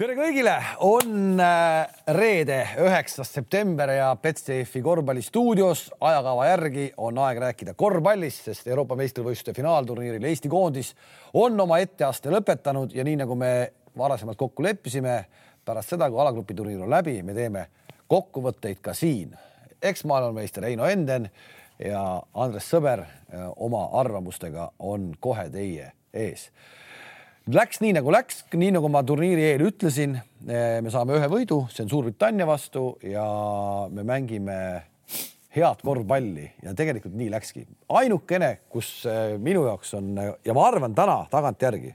tere kõigile, on äh, reede, üheksas september ja Betsafe korvpallistuudios ajakava järgi on aeg rääkida korvpallist, sest Euroopa meistrivõistluste finaalturniiril Eesti koondis on oma etteaste lõpetanud ja nii nagu me varasemalt kokku leppisime, pärast seda, kui alagrupi turniir on läbi, me teeme kokkuvõtteid ka siin. eksmaailmameister Heino Enden ja Andres Sõber äh, oma arvamustega on kohe teie ees Läks nii nagu läks, nii nagu ma turniiri eel ütlesin, eh, me saame ühe võidu, see on Suurbritannia vastu ja me mängime head korvpalli ja tegelikult nii läkski. ainukene, kus eh, minu jaoks on ja ma arvan täna tagantjärgi,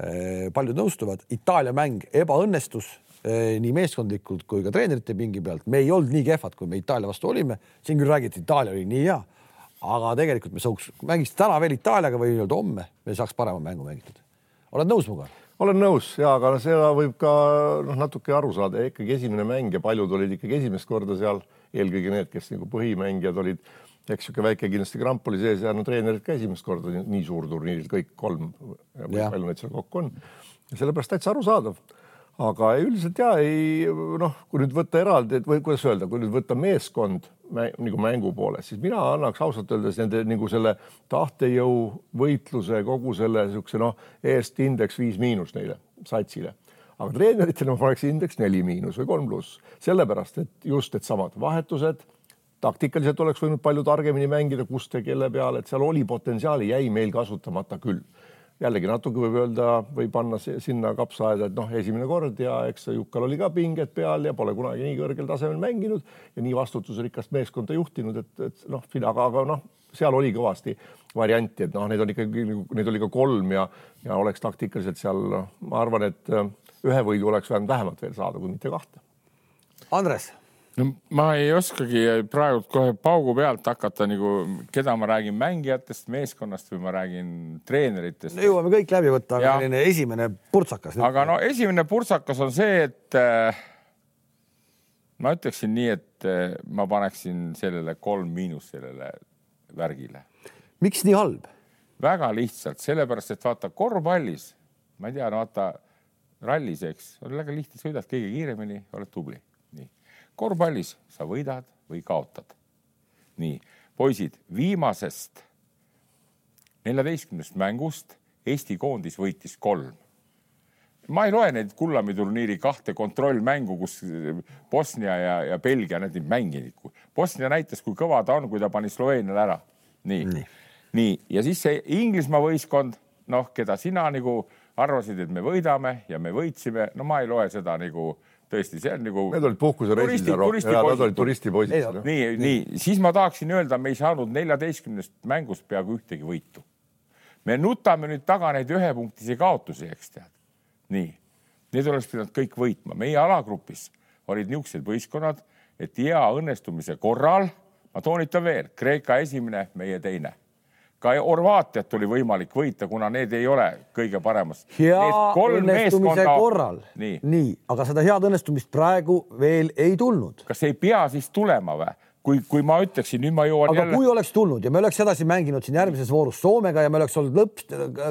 eh, paljud nõustuvad, Itaalia mäng ebaõnnestus nii meeskondlikult kui ka treenerite pingi pealt. me ei olnud nii kehvad, kui me Itaalia vastu olime. siin küll räägiti, Itaalia oli nii hea, aga tegelikult me sooviks, mängiks täna veel Itaaliaga või nii-öelda homme, me saaks parema mängu mängitud oled nõus minuga? olen nõus ja, aga seda võib ka noh, natuke aru saada, ikkagi esimene mäng ja paljud olid ikkagi esimest korda seal, eelkõige need, kes nagu põhimängijad olid, eks niisugune väike kindlasti kramp oli sees ja no treenerid ka esimest korda nii suurturniiril. Kõik kolm, palju neid seal kokku on. ja sellepärast täitsa arusaadav aga üldiselt ja ei noh, kui nüüd võtta eraldi, või kuidas öelda, kui nüüd võtta meeskond nagu mängu poolest, siis mina annaks ausalt öeldes nende nagu selle tahtejõu võitluse, kogu selle niisuguse noh, eest indeks viis miinus neile satsile. aga treeneritele ma paneks indeks neli miinus või kolm pluss, sellepärast et just needsamad vahetused, taktikaliselt oleks võinud palju targemini mängida, kust ja kelle peale, et seal oli potentsiaali, jäi meil kasutamata küll jällegi natuke võib öelda või panna sinna kapsaaeda, et noh, esimene kord ja eks Jukkal oli ka pinged peal ja pole kunagi nii kõrgel tasemel mänginud ja nii vastutusrikast meeskonda juhtinud, et, et noh, aga, aga noh, seal oli kõvasti varianti, et noh, neid on ikkagi, neid oli ka kolm ja, ja oleks taktikaliselt seal, noh, ma arvan, et ühe võidu oleks vähemalt veel saada, kui mitte kahte. Andres no ma ei oskagi praegu kohe paugu pealt hakata nagu, keda ma räägin mängijatest, meeskonnast või ma räägin treeneritest no,. jõuame kõik läbi võtta, aga selline esimene purtsakas. aga no esimene purtsakas on see, et äh, ma ütleksin nii, et äh, ma paneksin sellele kolm miinus sellele värgile. miks nii halb? väga lihtsalt, sellepärast et vaata korvpallis, ma ei tea, no vaata rallis, eks, on väga lihtne, sõidad kõige kiiremini, oled tubli korvpallis sa võidad või kaotad. nii, poisid, viimasest neljateistkümnest mängust Eesti koondis võitis kolm. ma ei loe neid Kullami turniiri kahte kontrollmängu, kus Bosnia ja, ja Belgia need ei mänginud. Bosnia näitas, kui kõva ta on, kui ta pani Sloveeniale ära. nii, nii., nii ja siis see Inglismaa võistkond, noh, keda sina nagu arvasid, et me võidame ja me võitsime, no ma ei loe seda nagu äh, tõesti, see on nagu. Need olid puhkusereisid, nad olid turistipoisid. nii, nii, siis ma tahaksin öelda, me ei saanud neljateistkümnest mängust peaaegu ühtegi võitu. me nutame nüüd taga neid ühepunktisi kaotusi, eks tead. nii, need oleks pidanud kõik võitma, meie alagrupis olid niisugused võistkonnad, et hea õnnestumise korral, ma toonitan veel, Kreeka esimene, meie teine ka Horvaatiat oli võimalik võita, kuna need ei ole kõige paremas. hea õnnestumise meeskonda... korral. nii, nii., aga seda head õnnestumist praegu veel ei tulnud. kas ei pea siis tulema või? kui, kui ma ütleksin, nüüd ma jõuan aga jälle. kui oleks tulnud ja me oleks edasi mänginud siin järgmises voorus Soomega ja me oleks olnud lõps,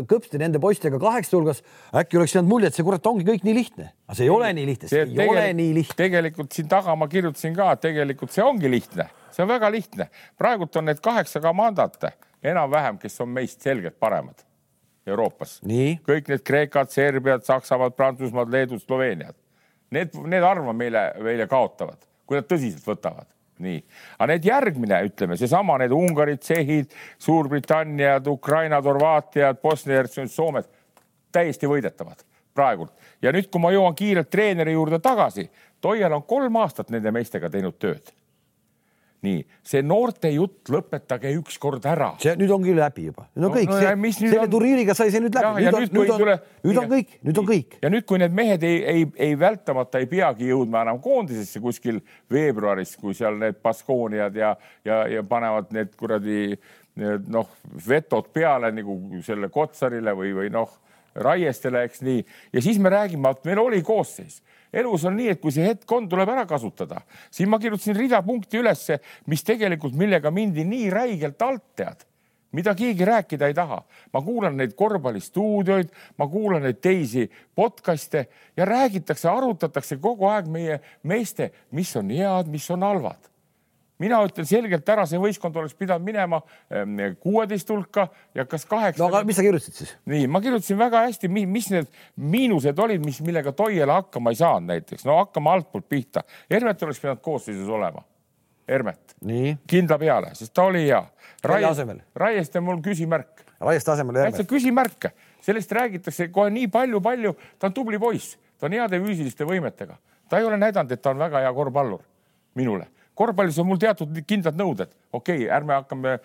kõpsti nende poistega kaheksa hulgas, äkki oleks jäänud mulje, et see kurat ongi kõik nii lihtne, aga see ei ole nii lihtne, see ei ole nii lihtne. tegelikult siin taga ma kirjutasin ka, tegelikult see ongi lihtne, see on väga lihtne. praegult on need kaheksa komandat enam-vähem, kes on meist selgelt paremad Euroopas. kõik need Kreekad, Serbiad, Saksamaad, Prantsusmaad, Leedud, Sloveeniad. Need, need arva meile, meile kaotavad, kui nad tõsiselt võtavad. nii, aga need järgmine, ütleme seesama, need Ungarid, Tšehhid, Suurbritanniad, Ukrainad, Horvaatiad, Bosnia-Hertsegovina, Soomed, täiesti võidetavad praegult. ja nüüd, kui ma jõuan kiirelt treeneri juurde tagasi, Toial on kolm aastat nende meestega teinud tööd nii, see noorte jutt lõpetage ükskord ära. see nüüd ongi läbi juba, no kõik no, no, selle on... turniiriga sai see nüüd läbi. nüüd, on, nüüd, on, tule... nüüd on kõik, nüüd on kõik. ja nüüd, kui need mehed ei, ei, ei vältamata ei peagi jõudma enam koondisesse kuskil veebruaris, kui seal need Baskooniad ja, ja, ja panevad need kuradi noh, vetod peale nagu selle Kotsarile või, või noh, Raiestele, eks nii. ja siis me räägime, et meil oli koosseis elus on nii, et kui see hetk on, tuleb ära kasutada. siin ma kirjutasin rida punkti ülesse, mis tegelikult, millega mindi nii räigelt alt, tead. mida keegi rääkida ei taha. ma kuulan neid korvpallistuudioid, ma kuulan neid teisi podcast'e ja räägitakse, arutatakse kogu aeg meie meeste, mis on head, mis on halvad mina ütlen selgelt ära, see võistkond oleks pidanud minema ehm, kuueteist hulka ja kas kaheksa. no aga mis sa kirjutasid siis? nii, ma kirjutasin väga hästi, mis need miinused olid, mis, millega Toiela hakkama ei saanud näiteks, no hakkame altpoolt pihta. Hermet oleks pidanud koosseisus olema. Hermet. kindla peale, sest ta oli hea. Raieste on mul küsimärk. Raieste asemel Hermet. küsimärk, sellest räägitakse kohe nii palju-palju, ta on tubli poiss, ta on heade füüsiliste võimetega, ta ei ole näidanud, et ta on väga hea korvpallur minule korvpallis on mul teatud kindlad nõuded, okei okay,, ärme hakkame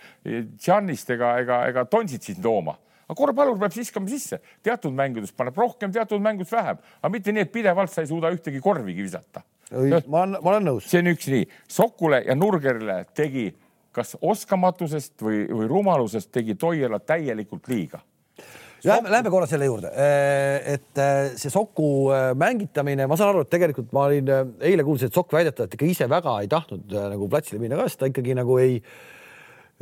Tšannist ega, ega, ega Donsitsit tooma, aga korvpallur peab viskama sisse, teatud mängudes paneb rohkem, teatud mängus vähem, aga mitte nii, et pidevalt sa ei suuda ühtegi korvigi visata. ma olen, ma olen nõus. see on üks nii, Sokule ja Nurgerile tegi kas oskamatusest või, või rumalusest tegi Toiela täielikult liiga Lähme, lähme korra selle juurde, äh, et äh, see Soku äh, mängitamine, ma saan aru, et tegelikult ma olin eile kuulsin, et Sokk väidetavalt ikka ise väga ei tahtnud nagu platsile minna ka, sest ta ikkagi nagu ei,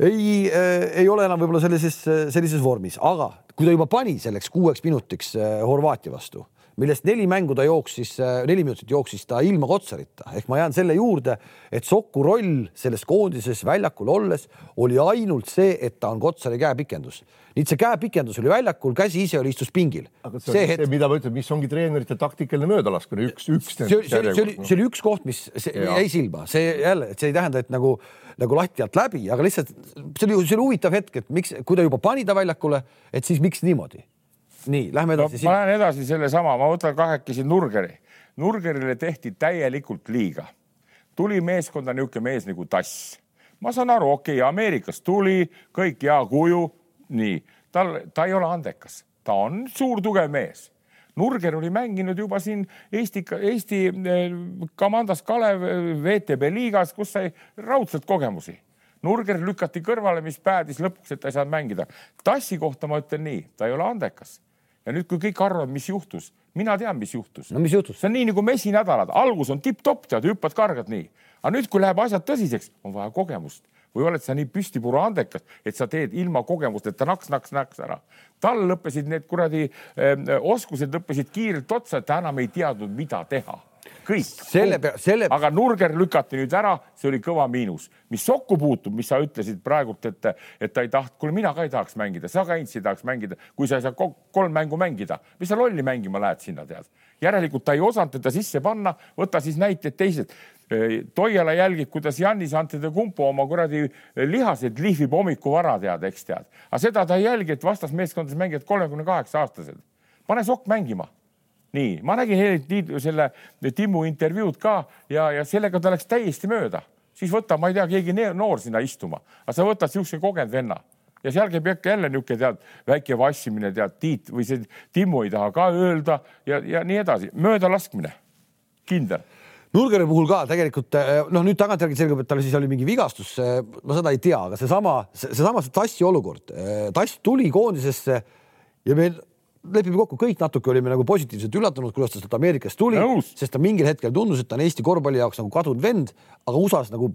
ei, ei ole enam võib-olla sellises, sellises vormis, aga kui ta juba pani selleks kuueks minutiks Horvaatia vastu millest neli mängu ta jooksis, neli minutit jooksis ta ilma Kotsarita ehk ma jään selle juurde, et Soku roll selles koondises väljakul olles oli ainult see, et ta on Kotsari käepikendus. nüüd see käepikendus oli väljakul, käsi ise oli, istus pingil. aga see, see, hetk... mida ma ütlen, mis ongi treenerite taktikaline möödalaskmine, üks, üks. see, see, see oli, see oli üks koht, mis jäi silma, see jälle, et see ei tähenda, et nagu, nagu lati alt läbi, aga lihtsalt see oli, see oli huvitav hetk, et miks, kui ta juba pani ta väljakule, et siis miks niimoodi nii, lähme edasi no,. ma lähen edasi sellesama, ma võtan kahekesi Nurgeri. Nurgerile tehti täielikult liiga. tuli meeskonda niisugune mees nagu Tass. ma saan aru, okei okay,, Ameerikast tuli, kõik hea kuju, nii, tal, ta ei ole andekas, ta on suur tugev mees. Nurger oli mänginud juba siin Eesti, Eesti eh, Kamandas Kalev VTB liigas, kus sai raudselt kogemusi Nurger lükati kõrvale, mis päädis lõpuks, et ta ei saanud mängida. Tassi kohta ma ütlen nii, ta ei ole andekas ja nüüd, kui kõik arvavad, mis juhtus, mina tean, mis juhtus. no mis juhtus? see on nii nagu mesinädalad, algus on tipp-topp, tead, hüppad, kargad nii. aga nüüd, kui läheb asjad tõsiseks, on vaja kogemust või oled sa nii püstipuru andekas, et sa teed ilma kogemusteta naks, naks, naks ära. tal lõppesid need kuradi äh, oskused lõppesid kiirelt otsa, et ta enam ei teadnud, mida teha kõik. selle peale, selle. aga Nurger lükati nüüd ära, see oli kõva miinus. mis Sokku puutub, mis sa ütlesid praegult, et, et ta ei tahtnud, kuule, mina ka ei tahaks mängida, sa ka Ints ei tahaks mängida, kui sa ei saa kolm mängu mängida, mis sa lolli mängima lähed sinna, tead. järelikult ta ei osanud teda sisse panna, võta siis näiteid teised. Toiala jälgib, kuidas Jannis Antetokounmpo oma kuradi lihased lihvib hommikuvara, tead, eks tead. aga seda ta ei jälgi, et vastasmeeskondades mängivad kolmekümne kaheksa aastased. pane Sokk mängima nii, ma nägin Heili selle Timmu intervjuud ka ja, ja sellega ta läks täiesti mööda. siis võta, ma ei tea, keegi noor sinna istuma, aga sa võtad siukse kogenud venna. Ja seal käib jälle niisugune tead väike vassimine, tead Tiit või see Timmu ei taha ka öelda ja, ja nii edasi, möödalaskmine, kindel. Nurgeri puhul ka tegelikult noh, nüüd tagantjärgi selgub, et tal siis oli mingi vigastus, ma seda ei tea, aga seesama, seesama see Tassi olukord, Tass tuli koondisesse ja meil lepime kokku, kõik natuke olime nagu positiivselt üllatunud, kuidas ta sealt Ameerikast tuli, sest ta mingil hetkel tundus, et ta on Eesti korvpalli jaoks nagu kadunud vend, aga USA-s nagu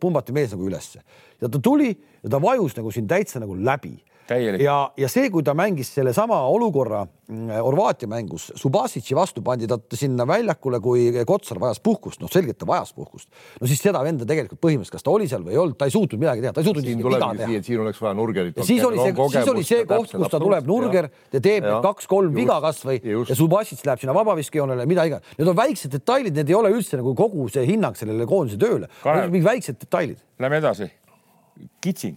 pumbati mees nagu ülesse. Ja ta tuli ja ta vajus nagu siin täitsa nagu läbi ja, ja see, kui ta mängis sellesama olukorra mm, Horvaatia mängus, Subasitši vastu pandi ta sinna väljakule, kui Kotsar vajas puhkust, noh, selgelt ta vajas puhkust. no siis seda venda tegelikult põhimõtteliselt, kas ta oli seal või ei olnud, ta ei suutnud midagi teha, ta ei suutnud siin viga teha. siin oleks vaja Nurgerit. siis oli see, siis oli see koht, kus ta tuleb Nurger ja teeb kaks-kolm viga kasvõi ja Subasitš läheb sinna vabaviskejoonele, mida iganes. Need on väiksed detailid, need ei ole üldse nagu kogu see hinnang sellele koondise tööle. mingid väiksed detailid. Lähme edasi. Kitsing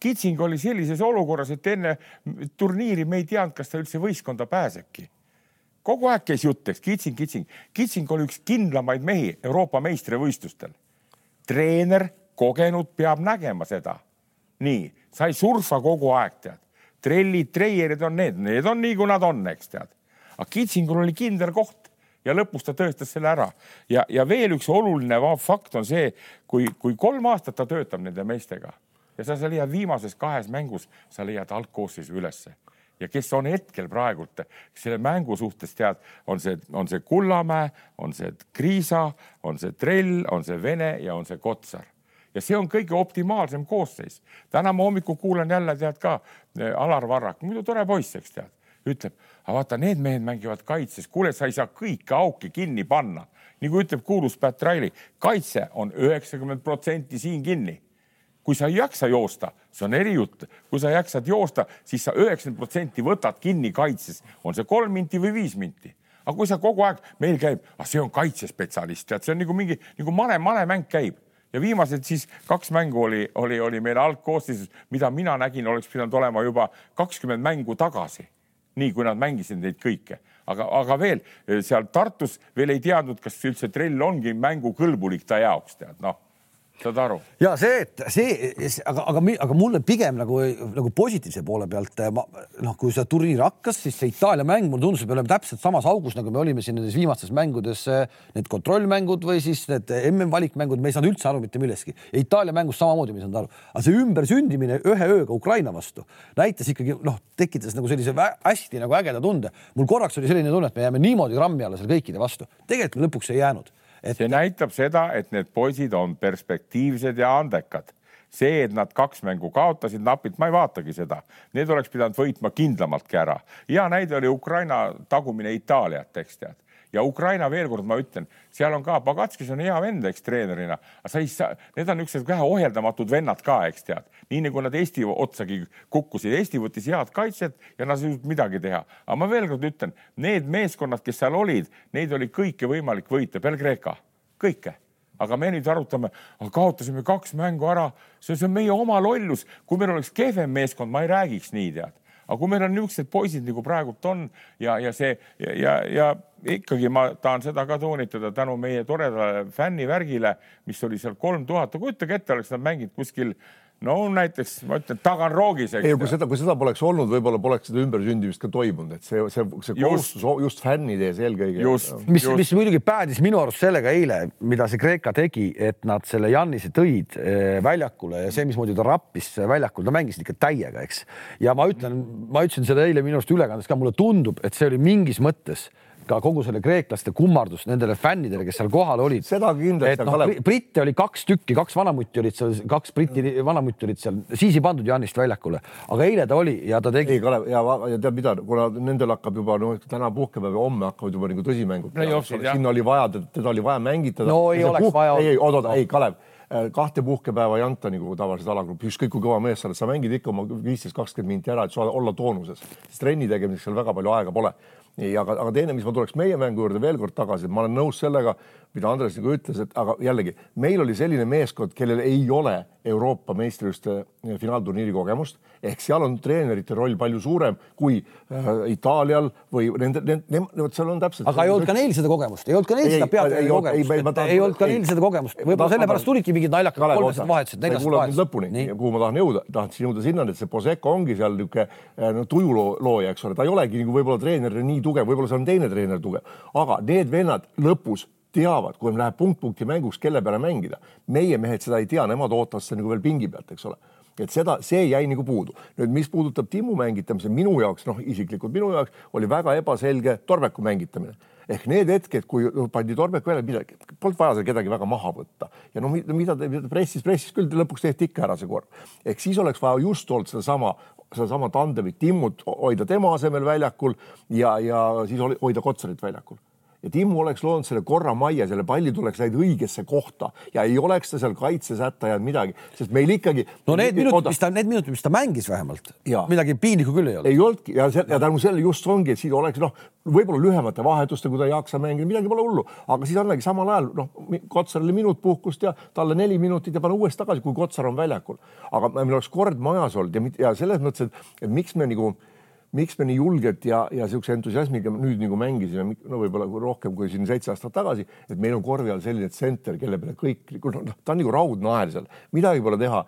Kitsing oli sellises olukorras, et enne turniiri me ei teadnud, kas ta üldse võistkonda pääsebki. kogu aeg käis jutt, eks Kitsing, Kitsing. Kitsing oli üks kindlamaid mehi Euroopa meistrivõistlustel. treener, kogenud, peab nägema seda. nii, sa ei surfa kogu aeg, tead. trellid, treierid on need, need on nii, kui nad on, eks tead. aga Kitsingul oli kindel koht ja lõpus ta tõestas selle ära. ja, ja veel üks oluline fakt on see, kui, kui kolm aastat ta töötab nende meestega ja sa, sa leiad viimases kahes mängus, sa leiad algkoosseisu ülesse ja kes on hetkel praegult selle mängu suhtes tead, on see, on see Kullamäe, on see Kriisa, on see Trell, on see Vene ja on see Kotsar. ja see on kõige optimaalsem koosseis. täna ma hommikul kuulan jälle, tead ka eh, Alar Varrak, muidu tore poiss, eks tead, ütleb, aga vaata, need mehed mängivad kaitses, kuule, sa ei saa kõiki auke kinni panna. nagu ütleb kuulus Pat Riley, kaitse on üheksakümmend protsenti siin kinni kui sa ei jaksa joosta, see on erijutt, kui sa jaksad joosta, siis sa üheksakümmend protsenti võtad kinni kaitses, on see kolm minti või viis minti. Aga kui sa kogu aeg, meil käib, ah see on kaitsespetsialist, tead, see on nagu mingi nagu mane, manemäng käib. Ja viimased siis kaks mängu oli, oli, oli meil algkoosseisus, mida mina nägin, oleks pidanud olema juba kakskümmend mängu tagasi. nii kui nad mängisid neid kõike, aga, aga veel seal Tartus veel ei teadnud, kas üldse trell ongi mängukõlbulik ta jaoks, tead noh saad aru? ja see, et see, aga, aga, aga mulle pigem nagu, nagu positiivse poole pealt ma noh, kui see turniir hakkas, siis see Itaalia mäng mulle tundus, et me oleme täpselt samas augus, nagu me olime siin nendes viimastes mängudes, need kontrollmängud või siis need mm valikmängud, me ei saanud üldse aru mitte millestki. Itaalia mängus samamoodi me ei saanud aru, aga see ümbersündimine ühe ööga Ukraina vastu näitas ikkagi noh, tekitas nagu sellise hästi nagu ägeda tunde. mul korraks oli selline tunne, et me jääme niimoodi rammi alla seal kõikide vastu, tegelikult me lõpuks ei jäänud et.... see näitab seda, et need poisid on perspektiivsed ja andekad. see, et nad kaks mängu kaotasid napilt, ma ei vaatagi seda, need oleks pidanud võitma kindlamaltki ära. hea näide oli Ukraina tagumine Itaaliat, eks tead ja Ukraina veel kord ma ütlen, seal on ka, Pagatskis on hea vend, eks treenerina, aga sa ei saa, need on niisugused vähe ohjeldamatud vennad ka, eks tead, nii nagu nad Eesti otsagi kukkusid, Eesti võttis head kaitset ja nad ei suutnud midagi teha. aga ma veel kord ütlen, need meeskonnad, kes seal olid, neid oli kõike võimalik võita. Peale Kreeka, kõike. Aga me nüüd arutame, kaotasime kaks mängu ära, see on meie oma lollus, kui meil oleks kehvem meeskond, ma ei räägiks nii, tead aga kui meil on niisugused poisid nagu praegult on ja, ja see ja, ja, ja ikkagi ma tahan seda ka toonitada tänu meie toredale fännivärgile, mis oli seal kolm tuhat, kujutage ette, oleks nad mänginud kuskil no näiteks ma ütlen Taganrogis. ei, kui seda, kui seda poleks olnud, võib-olla poleks seda ümbersündimist ka toimunud, et see, see, see kohustus just, just fännide ees eelkõige. mis, mis muidugi päädis minu arust sellega eile, mida see Kreeka tegi, et nad selle Jannise tõid eh, väljakule ja see, mismoodi ta rappis väljakul, ta mängis ikka täiega, eks. ja ma ütlen, ma ütlesin seda eile minu arust ülekandes ka, mulle tundub, et see oli mingis mõttes ka kogu selle kreeklaste kummardus nendele fännidele, kes seal kohal olid. seda kindlasti. No, Kalev... britte oli kaks tükki, kaks vanamutti olid seal, kaks briti vanamutti olid seal, siis ei pandud Janist väljakule, aga eile ta oli ja ta tegi. ei, Kalev ja, ja tead mida, kuna nendel hakkab juba no täna puhkepäev ja homme hakkavad juba nagu tõsimängud. sinna oli vaja, teda oli vaja mängitada. no ei oleks puh... vaja. ei, ei, oot-oot, ei, Kalev äh, kahte puhkepäeva ei anta nagu tavaliselt alagrupp, ükskõik kui kõva mees sa oled, sa mängid ikka oma viisteist, kakskümmend minti ära, et sa olla toonuses, sest trenni tegemiseks seal väga palju aega pole nii, aga, aga teine, mis ma tuleks meie mängu juurde veel kord tagasi, ma olen nõus sellega, mida Andres nagu ütles, et aga jällegi meil oli selline meeskond, kellel ei ole Euroopa meistrivõistluste finaalturniiri kogemust. Ehk seal on treenerite roll palju suurem kui äh, Itaalial või nende, nende, vot seal on täpselt. aga ei olnud ka neil seda kogemust, ei olnud ka neil seda peatreeneri kogemust, ei olnud ka neil seda kogemust, võib-olla sellepärast tulidki mingid naljakad kolmesed vahetused, neljased vahetused. lõpuni, kuhu ma tahan jõuda, tahtsin jõuda sinna, et see Poseko ongi seal niisugune eh, no, tujulooja, eks ole, ta ei olegi nagu võib-olla treener nii tugev, võib-olla seal on teine treener tugev, aga need vennad lõpus teavad, kui läheb punkt-punkti mänguks, kelle peale mängida. meie mehed seda ei tea, nemad ootavad seda nagu veel pingi pealt, eks ole et seda, see jäi nagu puudu. nüüd, mis puudutab Timmu mängitamise, minu jaoks, noh, isiklikult minu jaoks oli väga ebaselge Torbeku mängitamine ehk need hetked, kui pandi Torbeku jälle midagi, polnud vaja seal kedagi väga maha võtta ja no mida ta pressis, pressis küll, lõpuks tehti ikka ära see kord. ehk siis oleks vaja just olnud sedasama, sedasama tandemit Timmut hoida tema asemel väljakul ja, ja siis hoida Kotsarit väljakul ja Timmu oleks loonud selle korra majja, selle pallid oleks läinud õigesse kohta ja ei oleks ta seal kaitses hätta jäänud midagi, sest meil ikkagi. no need minutid, mis ta, need minutid, mis ta mängis vähemalt, midagi piinlikku küll ei olnud. ei olnudki ja, ja tänu sellele just ongi, et siis oleks noh, võib-olla lühemate vahetuste, kui ta ei jaksa mängida, midagi pole hullu, aga siis annagi samal ajal noh, Kotsarile minut puhkust ja talle neli minutit ja pane uuesti tagasi, kui Kotsar on väljakul. aga meil oleks kord majas olnud ja, ja selles mõttes, et, et miks me nagu miks me nii julgelt ja, ja niisuguse entusiasmiga nüüd nagu mängisime, no võib-olla rohkem kui siin seitse aastat tagasi, et meil on korvi all selline tsenter, kelle peale kõik, noh, ta on nagu raudnaer seal, midagi pole teha.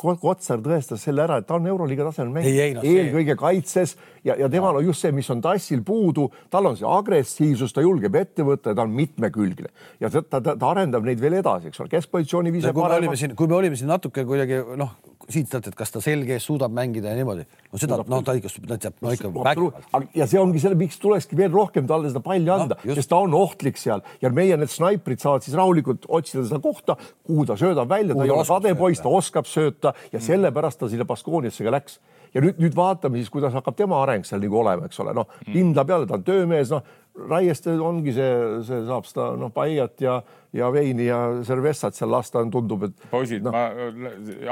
Kotsar tõestas selle ära, et ta on Euroliiga tasemel mängija no, eelkõige kaitses ja, ja temal on just see, mis on tassil puudu, tal on see agressiivsus, ta julgeb ette võtta ja ta on mitmekülgne ja ta, ta, ta arendab neid veel edasi, eks ole, keskpositsiooni viise paremaks. kui me olime siin natuke kuidagi noh, siit-sealt, et kas ta selge ees suudab mängida ja niimoodi. no seda, noh, ta ikka, ta teab, no ikka vägivald. ja see ongi selle, miks tulekski veel rohkem talle seda palli anda no,, sest ta on ohtlik seal ja meie need snaiprid saavad siis rahulikult otsida seda kohta, kuhu ta söödab välja, ta ei ole kadepoiss, ta oskab sööta ja mm. sellepärast ta sinna Baskooniasse ka läks ja nüüd, nüüd vaatame siis, kuidas hakkab tema areng seal nagu olema, eks ole, noh mm. kindla peale, ta on töömees, noh Raieste ongi see, see saab seda noh, paiat ja, ja veini ja servessat seal lasta, tundub, et. poisid no., ma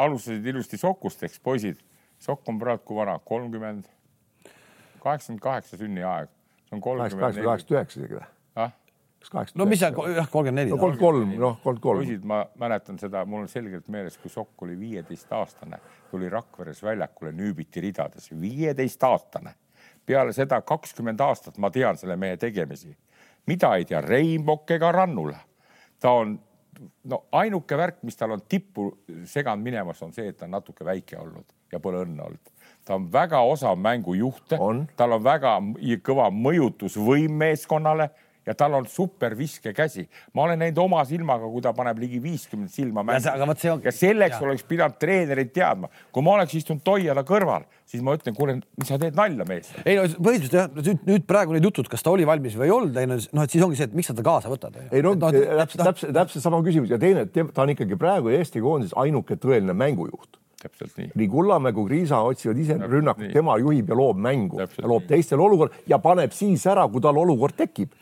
alustasid ilusti Sokust, eks poisid. Sokk on praegu kui vana, kolmkümmend, kaheksakümmend kaheksa sünniaeg. see on kolmkümmend kaheksakümmend üheksa isegi või? ah? no mis see, jah, kolmkümmend neli. no kolmkümmend kolm, noh, kolmkümmend kolm. poisid, ma mäletan seda, mul on selgelt meeles, kui Sokk oli viieteistaastane, tuli Rakveres väljakule, nüübiti ridades, viieteistaastane peale seda kakskümmend aastat ma tean selle mehe tegemisi. mida ei tea Reinbok ega Rannula. ta on, no ainuke värk, mis tal on tippu seganud minemas, on see, et ta on natuke väike olnud ja pole õnne olnud. ta on väga osav mängujuht, tal on väga kõva mõjutusvõim meeskonnale ja tal on super viskekäsi. ma olen näinud oma silmaga, kui ta paneb ligi viiskümmend silma mängu. On... ja selleks ja. oleks pidanud treenerid teadma. kui ma oleks istunud Toiala kõrval, siis ma ütlen, kuule, mis sa teed nalja mees. ei no põhiliselt jah, nüüd, nüüd praegu need jutud, kas ta oli valmis või ei olnud, ei no noh, et siis ongi see, et miks sa ta kaasa võtad. ei no, no täpselt, täpselt, täpselt sama küsimus ja teine, ta on ikkagi praegu Eesti koondises ainuke tõeline mängujuht täpselt nii. nii Kullamäe kui Kriisa otsivad ise rünnakut, tema juhib ja loob mängu täpselt ja loob teistele olukorda ja paneb siis ära, kui tal olukord tekib.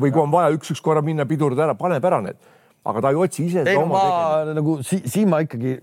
Või kui on vaja üks-üks korra minna pidurdada ära, paneb ära need aga ta ei otsi ise ei, oma ma, tegevust. nagu si siin ma ikkagi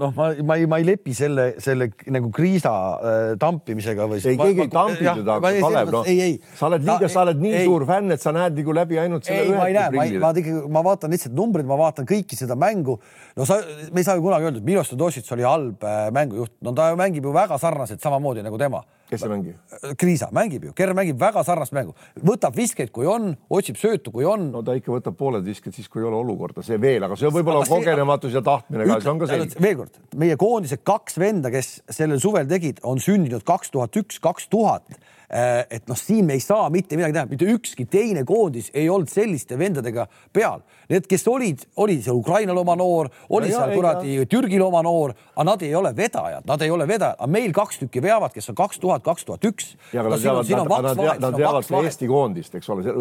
noh, ma, ma ei, ma ei lepi selle, selle nagu kriisa äh, tampimisega või. ei, keegi ei tampi teda, Kalev, noh. sa oled liiga, sa oled nii ei, suur fänn, et sa näed nagu läbi ainult selle ei, ühe. ma ei näe, ma, ma ikkagi, ma vaatan lihtsalt numbreid, ma vaatan kõiki seda mängu. no sa, me ei saa ju kunagi öelda, et Miloš Todosits oli halb äh, mängujuht, no ta mängib ju väga sarnaselt samamoodi nagu tema kes see mängib? Kriisa mängib ju, Ker mängib väga sarnast mängu, võtab viskeid, kui on, otsib söötu, kui on. no ta ikka võtab pooled visked siis, kui ei ole olukorda, see veel, aga see on võib-olla kogenematus ja tahtmine ka, see on ka selge. veel kord, meie koondise kaks venda, kes sellel suvel tegid, on sündinud kaks tuhat üks, kaks tuhat Äh, et noh, siin me ei saa mitte midagi teha, mitte ükski teine koondis ei olnud selliste vendadega peal. Need, kes olid, oli seal Ukrainal oma noor, oli ja, seal kuradi Türgil oma noor, aga nad ei ole vedajad, nad ei ole vedajad, aga meil kaks tükki veavad, kes on kaks tuhat, kaks tuhat üks. nad teavad ka Eesti koondist, eks ole,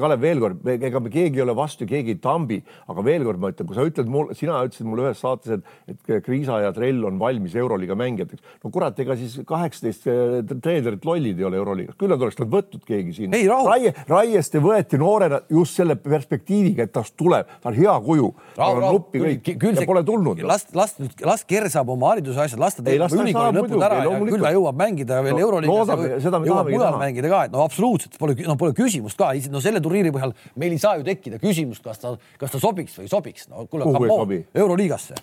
Kalev, veel kord, ega me keegi ei ole vastu, keegi ei tambi, aga veel kord ma ütlen, kui sa ütled mul, sina ütlesid mulle ühes saates, et, et Kriisa ja Trell on valmis Euroliiga mängijateks. no kurat, ega siis kaheksateist eh, treenerit lollid ei ole Euroliigas, küll nad oleks nad võtnud keegi siin. Raie, Raieste võeti noorena just selle perspektiiviga, et tast tuleb, ta on hea kuju. Pole tulnud. las, las las Ker saab oma hariduse asjad, las ta teeb ülikooli lõpud ära ja küll ta jõuab mängida veel no, Euroliigas jõuab mujal mängida ka, et no absoluutselt pole, no pole küsimust ka, no selle turniiri põhjal meil ei saa ju tekkida küsimust, kas ta, kas ta sobiks või ei sobiks, no kuule, Euroliigasse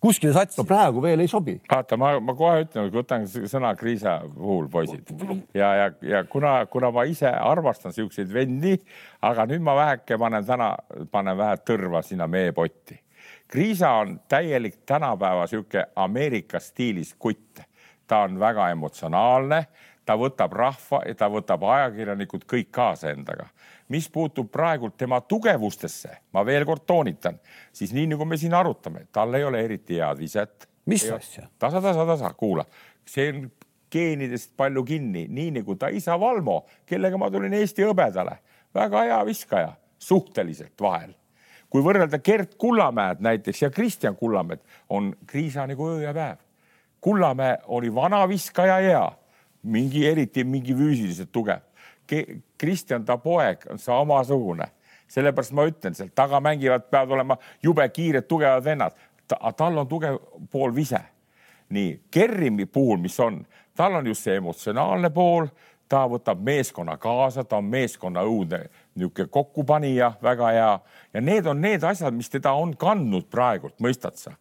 kuskile satsi. no praegu veel ei sobi. vaata, ma, ma kohe ütlen, võtan sõna Kriisa puhul, poisid ja, ja, ja kuna, kuna ma ise armastan siukseid vendi, aga nüüd ma väheke panen täna, panen vähe tõrva sinna meepotti. Kriisa on täielik tänapäeva sihuke Ameerika stiilis kutt. ta on väga emotsionaalne, ta võtab rahva ja ta võtab ajakirjanikud kõik kaasa endaga mis puutub praegult tema tugevustesse, ma veel kord toonitan, siis nii nagu me siin arutame, tal ei ole eriti head viset. mis asja? tasa, tasa, tasa, kuula, see on geenidest palju kinni, nii nagu ta isa Valmo, kellega ma tulin Eesti hõbedale, väga hea viskaja, suhteliselt vahel. kui võrrelda Gert Kullamäed näiteks ja Kristjan Kullamäed, on Kriisa nagu öö ja päev. Kullamäe oli vana viskaja hea, mingi eriti mingi füüsiliselt tugev Kristjan, ta poeg on samasugune, sellepärast ma ütlen, sealt taga mängivad, peavad olema jube kiired, tugevad vennad ta,. tal on tugev pool vise. nii Kerrimi puhul, mis on, tal on just see emotsionaalne pool, ta võtab meeskonna kaasa, ta on meeskonna õudne niisugune kokkupanija, väga hea ja need on need asjad, mis teda on kandnud praegult, mõistad sa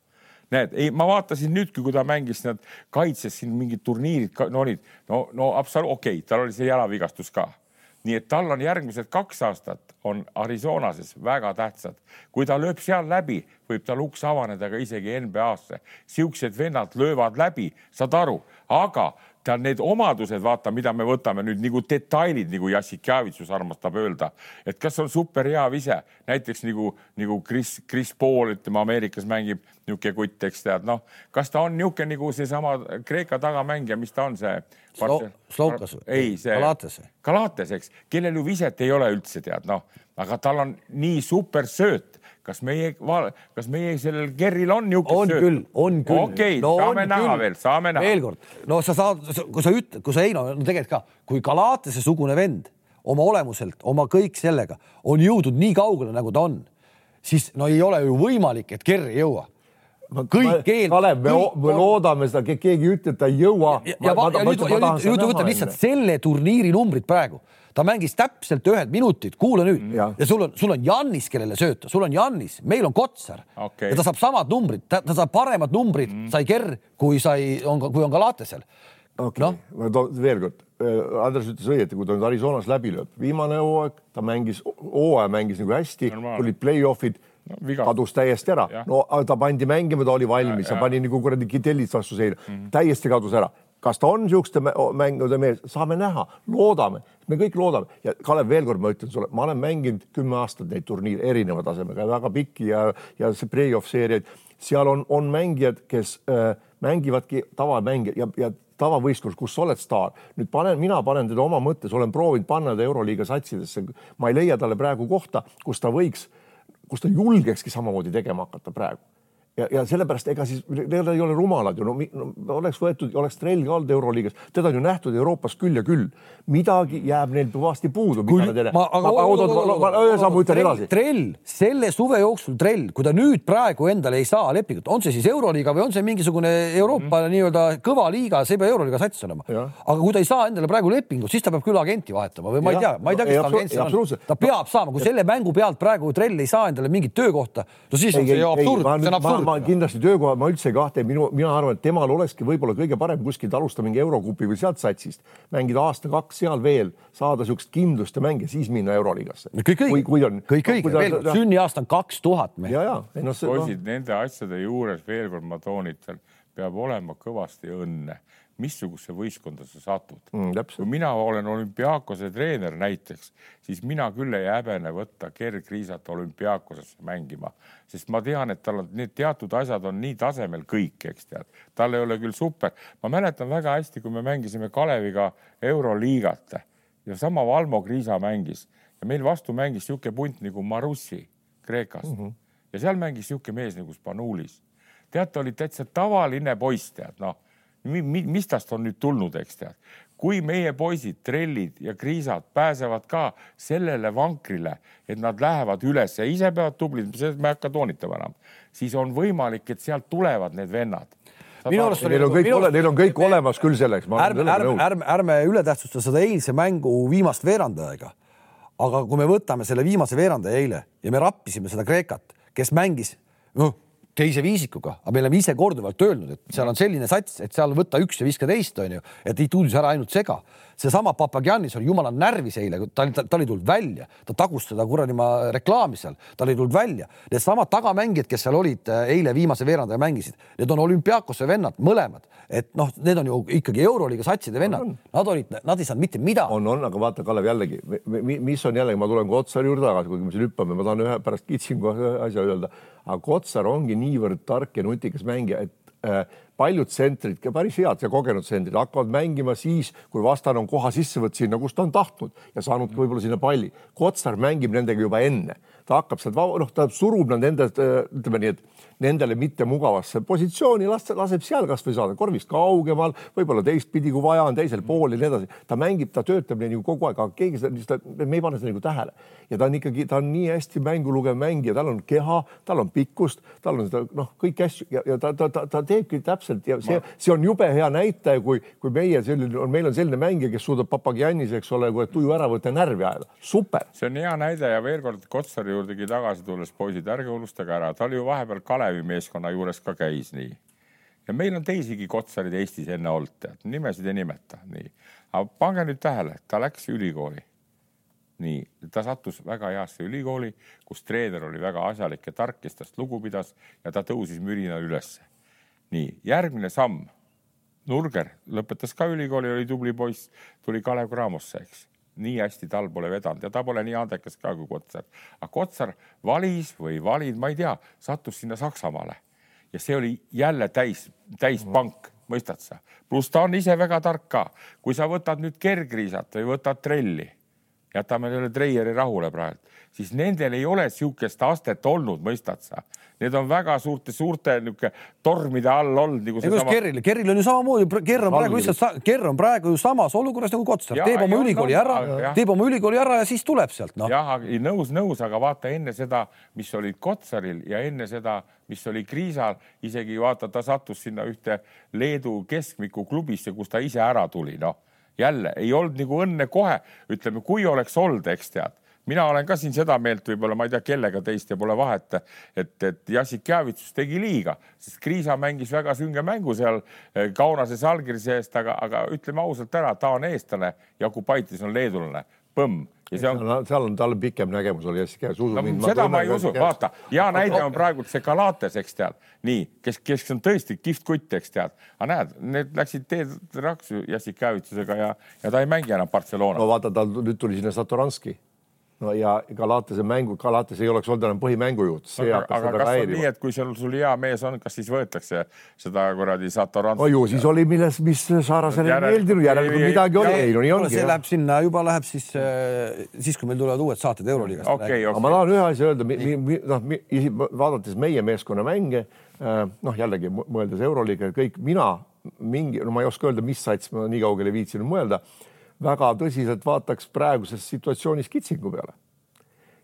näed, ei, ma vaatasin nüüdki, kui ta mängis need kaitses siin mingid turniirid, no olid, no, no absoluutselt okei okay,, tal oli see jalavigastus ka. nii et tal on järgmised kaks aastat on Arizonases väga tähtsad. kui ta lööb seal läbi, võib tal uks avaneda ka isegi NBA-sse. siuksed vennad löövad läbi, saad aru, aga tal need omadused, vaata, mida me võtame nüüd nagu detailid, nagu Jassikjavitsus armastab öelda, et kas on super hea vise, näiteks nagu, nagu Chris, Chris Paul, ütleme Ameerikas mängib niisugune kutt, eks tead, noh, kas ta on niisugune nagu seesama Kreeka tagamängija, mis ta on, see Slovkas või? ei, see Galates? Galates, eks, kellel ju viset ei ole üldse tead, noh, aga tal on nii super sööt. Kas meie, kas meie sellel Gerril on niisugune on sööt? küll, on küll. okei okay, no, saame näha küll. veel, saame näha. veel kord, no sa saad, kui sa ütled, kui sa ei no, no tegelikult ka, kui Galatese sugune vend oma olemuselt, oma kõik sellega on jõudnud nii kaugele, nagu ta on, siis no ei ole ju võimalik, et Ger ei jõua kõik eel. Kalev, me, me loodame seda, keegi ei ütle, et ta ei jõua. ja, ja, ja, ja nüüd, nüüd võtab lihtsalt selle turniiri numbrid praegu, ta mängis täpselt ühed minutid, kuula nüüd mm. ja, ja sul on, sul on Jannis, kellele sööta, sul on Jannis, meil on Kotsar okay. ja ta saab samad numbrid, ta saab paremad numbrid mm., sai Ger, kui sai, on, kui on Galatesel. okei okay. no., ma toon veel kord, äh, Andres ütles õieti, kui ta nüüd Arizonas läbi lööb, viimane hooaeg ta mängis, hooaja mängis nagu hästi, tulid play-off'id no, kadus täiesti ära. no ta pandi mängima, ta oli valmis, ta pani nagu kuradi kitellid vastu seina mm, -hmm. täiesti kadus ära. Kas ta on niisuguste mängude mees, saame näha, loodame, me kõik loodame. Ja Kalev, veel kord ma ütlen sulle, ma olen mänginud kümme aastat neid turniire erineva tasemega, väga pikki ja, ja see play-off seeriaid, seal on, on mängijad, kes äh, mängivadki tavamängijad ja, ja tavavõistlus, kus sa oled staar. nüüd panen, mina panen teda oma mõttes, olen proovinud panna ta Euroliiga satsidesse. ma ei leia talle praegu kohta, kus ta võiks kus ta julgekski samamoodi tegema hakata praegu ja, ja sellepärast ega siis need ei ole rumalad ju, no, no oleks võetud, oleks trell ka olnud Euroliigas, teda on ju nähtud Euroopas küll ja küll. midagi jääb neil kõvasti puudu. ühesõnaga ma ütlen edasi. trell, selle suve jooksul trell, kui ta nüüd praegu endale ei saa lepingut, on see siis Euroliiga või on see mingisugune Euroopa mm. nii-öelda kõva liiga, see ei pea Euroliiga sats olema. aga kui ta ei saa endale praegu lepingut, siis ta peab küll agenti vahetama või ma ei tea, ma ei tea, kes ta agent on. ta peab saama, kui selle mängu pealt praegu trell ei saa endale mingit töökohta, no siis on see ju absurd, see on absurd ma kindlasti töökoha, ma üldse ei kahtle, minu, mina arvan, et temal olekski võib-olla kõige parem kuskilt alustada mingi Eurokupi või sealt satsist, mängida aasta-kaks seal veel, saada niisugust kindlust ja mänge, siis minna Euroliigasse. kõik õige, kõik õige, veel kord, sünniaasta on kaks tuhat. ja, ja. No, poisid no., nende asjade juures veel kord ma toonitan, peab olema kõvasti õnne missugusesse võistkonda sa satud mm,. kui mina olen olümpiaakose treener näiteks, siis mina küll ei häbene võtta kergriisat olümpiaakosesse mängima, sest ma tean, et tal on need teatud asjad on nii tasemel kõik, eks tead, tal ei ole küll super. ma mäletan väga hästi, kui me mängisime Kaleviga Euroliigat ja sama Valmo Kriisa mängis ja meil vastu mängis niisugune punt nagu Marussi Kreekast mm -hmm. ja seal mängis niisugune mees nagu Spanulis. tead, ta oli täitsa tavaline poiss, tead noh mis tast on nüüd tulnud, eks tead. kui meie poisid, trellid ja kriisad pääsevad ka sellele vankrile, et nad lähevad üles ja ise peavad tublid, seda ma ei hakka toonitama enam, siis on võimalik, et sealt tulevad need vennad minu arust oli. Neil on kõik, ole, neil on kõik olemas küll selleks. ärme, ärme, ärme, ärme ületähtsusta seda eilse mängu viimast veerandajaga. aga kui me võtame selle viimase veerandaja eile ja me rappisime seda Kreekat, kes mängis, noh teise viisikuga, aga me oleme ise korduvalt öelnud, et seal on selline sats, et seal võtta üks ja viska teist, onju, et ei tundis ära ainult sega. seesama Papagiannis oli jumala närvis eile, ta, ta, ta oli tulnud välja, ta tagus seda kuradi ma reklaami seal, tal ei tulnud välja. Needsamad tagamängijad, kes seal olid äh, eile viimase veerandaja mängisid, need on olümpiaakose vennad, mõlemad, et noh, need on ju ikkagi euroliiga satside vennad, nad olid, nad ei saanud mitte midagi. on, on, aga vaata, Kalev jällegi, mis on jällegi, ma tulen Kotsari juurde tagasi, kuigi me siin hüppame, ma tahan ühe pärast kitsingu asja öelda aga Kotsar ongi niivõrd tark ja nutikas mängija, et äh, paljud tsentrid, päris head ja kogenud tsentrid hakkavad mängima siis, kui vastane on koha sisse võtnud sinna, kus ta on tahtnud ja saanud võib-olla sinna palli. Kotsar mängib nendega juba enne, ta hakkab sealt, noh, ta surub nad enda, ütleme nii, et nendele mittemugavasse positsiooni, las laseb seal kasvõi saada korvist kaugemal, võib-olla teistpidi, kui vaja on, teisel pool ja nii edasi. ta mängib, ta töötab nii nagu kogu aeg, aga keegi seda, me ei pane seda nagu tähele ja ta on ikkagi, ta on nii hästi mängu lugev mängija, tal on keha, tal on pikkust, tal on seda noh, kõiki asju ja, ja ta, ta, ta, ta teebki täpselt ja see, see on jube hea näitaja, kui, kui meie selline on, meil on selline mängija, kes suudab Papagiannis, eks ole, tuju ära võtta, närvi ajada, super. see on hea näide ja veel kord Kotsari juurdegi tagasi tulles, poisid, ärge unustage ära, ta oli ju vahepeal Kalev Kalevi meeskonna juures ka käis nii. ja meil on teisigi Kotsarid Eestis enne olnud, tead, nimesid ei nimeta, nii. aga pange nüüd tähele, ta läks ülikooli. nii, ta sattus väga heasse ülikooli, kus treener oli väga asjalik ja tark, kes tast lugu pidas ja ta tõusis mürinal ülesse. nii, järgmine samm. Nurger lõpetas ka ülikooli, oli tubli poiss, tuli Kalev Cramosse, eks nii hästi tal pole vedanud ja ta pole nii andekas ka kui Kotsar. aga Kotsar valis või valid, ma ei tea, sattus sinna Saksamaale ja see oli jälle täis, täispank, mõistad sa? pluss ta on ise väga tark ka. kui sa võtad nüüd kergriisat või võtad trelli, jätame selle treieri rahule praegu, siis nendel ei ole niisugust astet olnud, mõistad sa? Need on väga suurte, suurte niisugune tormide all olnud nagu. sama... Kerril, Kerril on ju samamoodi, Kerr on praegu lihtsalt, Kerr on praegu ju samas olukorras nagu Kotsar, teeb oma ülikooli no, ära, teeb oma ülikooli ära ja siis tuleb sealt no.. jah, nõus, nõus, aga vaata enne seda, mis olid Kotsaril ja enne seda, mis oli Kriisal, isegi vaata, ta sattus sinna ühte Leedu keskmiku klubisse, kus ta ise ära tuli, noh jälle ei olnud nagu õnne kohe, ütleme, kui oleks olnud, eks tead mina olen ka siin seda meelt, võib-olla ma ei tea, kellega teist ja pole vahet, et, et Jassik Javitsus tegi liiga, sest Kriisa mängis väga sünge mängu seal eh, Kaunase Salgirise eest, aga, aga ütleme ausalt ära, ta on eestlane ja Okupaitis on leedulane. Põmm. Ja see on, seal on tal pikem nägemus oli Jassik Javitsus. No, mind, seda ma ei usu, vaata, hea näide on praegu see Galates, eks tead, nii, kes, kes on tõesti kihvt kutt, eks tead, aga näed, need läksid teed raksu Jassik Javitsusega ja, ja ta ei mängi enam Barcelona. no vaata, tal nüüd tuli sinna Satoranski no ja Galatase mängu, Galatas ei oleks olnud enam põhimängujuht. aga, aga kas on nii, et kui sul, sul hea mees on, kas siis võetakse seda kuradi Satoranski? no ju siis oli, milles, mis Saarasele ei meeldinud, järelikult midagi oli, ei no nii ongi. see läheb sinna, juba läheb siis, äh, siis kui meil tulevad uued saated Euroliigast okay,. Okay. aga ma tahan ühe asja öelda, noh, vaadates meie meeskonna mänge, äh, noh, jällegi mõeldes Euroliiga, kõik mina mingi, no ma ei oska öelda, mis sats ma nii kaugele viitsinud mõelda väga tõsiselt vaataks praeguses situatsioonis Kitsingu peale.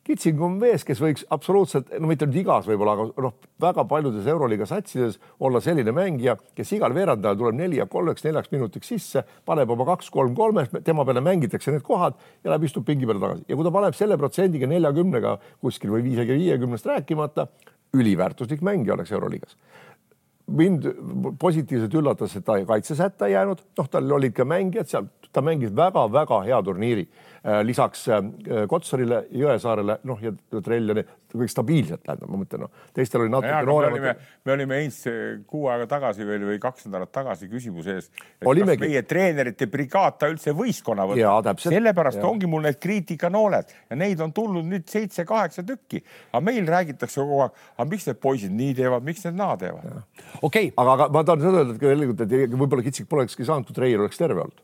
Kitsing on mees, kes võiks absoluutselt, no mitte nüüd igas võib-olla, aga noh, väga paljudes Euroliiga satsides olla selline mängija, kes igal veerandajal tuleb neli ja kolmeks, neljaks minutiks sisse, paneb oma kaks-kolm kolmes, tema peale mängitakse need kohad ja läheb istub pingi peale tagasi ja kui ta paneb selle protsendiga neljakümnega kuskil või isegi viiekümnest rääkimata, üliväärtuslik mängija oleks Euroliigas mind positiivselt üllatas, et ta kaitsesätta ei jäänud, noh, tal olid ka mängijad seal, ta mängis väga-väga hea turniiri Äh, lisaks äh, Kotsarile, Jõesaarele, noh ja Trelljani, kõik stabiilselt tähendab, ma mõtlen, noh, teistel oli natuke nooremad. me olime Heinz kuu aega tagasi veel või kaks nädalat tagasi küsimuse ees, et Olimegi. kas meie treenerite brigaad ta üldse võistkonna võtab. sellepärast ja. ongi mul need kriitikanooled ja neid on tulnud nüüd seitse-kaheksa tükki, aga meil räägitakse kogu aeg, aga miks need poisid nii teevad, miks need naa teevad? okei okay.. aga, aga ma tahan seda öelda, et tegelikult, et võib-olla Kitsik polekski saanud, kui Treier oleks terve olnud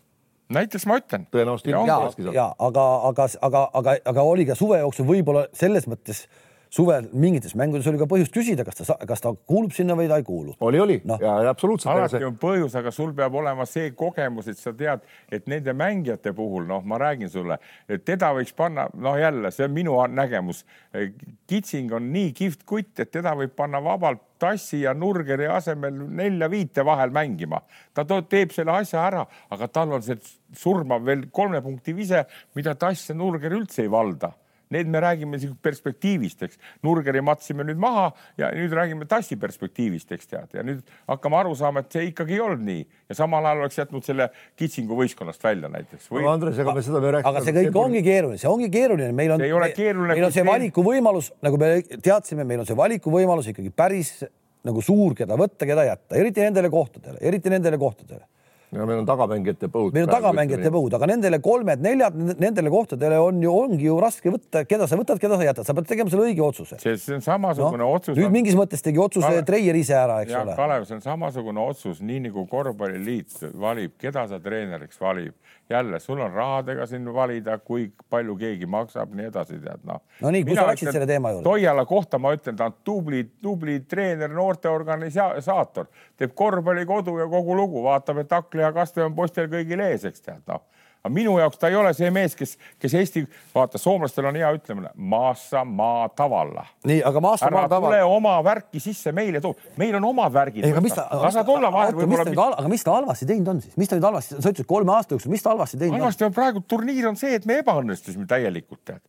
näiteks ma ütlen. tõenäoliselt ja, ja, ja aga, aga, aga, aga, aga oli ka suve jooksul võib-olla selles mõttes suvel mingites mängudes oli ka põhjust küsida, kas ta, kas ta kuulub sinna või ta ei kuulu. oli, oli no. ja absoluutselt. alati on põhjus, aga sul peab olema see kogemus, et sa tead, et nende mängijate puhul, noh, ma räägin sulle, et teda võiks panna, noh, jälle see on minu nägemus. Kitsing on nii kihvt kutt, et teda võib panna vabalt Tassi ja Nurgeri asemel nelja-viite vahel mängima. ta teeb selle asja ära, aga tal on see surmav veel kolme punkti vise, mida Tass ja Nurger üldse ei valda Need me räägime perspektiivist, eks. Nurgeri matsime nüüd maha ja nüüd räägime tassi perspektiivist, eks tead, ja nüüd hakkame aru saama, et see ikkagi ei olnud nii. Ja samal ajal oleks jätnud selle kitsingu võistkonnast välja näiteks. Või.... Andres, ega me seda me rääkisime. aga see kõik ongi keeruline, see ongi keeruline, meil on, meil on see valikuvõimalus, nagu me teadsime, meil on see valikuvõimalus ikkagi päris nagu suur, keda võtta, keda jätta, eriti nendele kohtadele, eriti nendele kohtadele ja meil on tagamängijate põud. meil on tagamängijate põud, aga nendele kolmed-neljad, nendele kohtadele on ju, ongi ju raske võtta, keda sa võtad, keda sa jätad, sa pead tegema selle õige otsuse. see on samasugune no, otsus. nüüd mingis mõttes tegi otsuse Kalev... Treier ise ära, eks ja, ole. Kalev, see on samasugune otsus, nii nagu korvpalliliit valib, keda sa treeneriks valib. Jälle, sul on rahadega siin valida, kui palju keegi maksab, nii edasi, tead noh. no nii, kui sa läksid selle teema juurde? Toiala kohta ma ütlen, ta on tubli, tubli treener, noorte organisaator, teeb korvpallikodu ja kogu lugu, vaatab, et Akli ja Kaste on poistel kõigil ees, eks tead, noh aga minu jaoks ta ei ole see mees, kes, kes Eesti, vaata, soomlastel on hea ütlemine, maassa maa tavalla. nii, aga maassa maa tavalla. tule oma värki sisse meile too, meil on omad värgid. lasa tulla vahel võib-olla. aga mis ta halvasti teinud on siis, mis ta nüüd halvasti, sa ütlesid kolme aasta jooksul, mis ta halvasti teinud halvasti on? praegu turniir on see, et me ebaõnnestusime täielikult, tead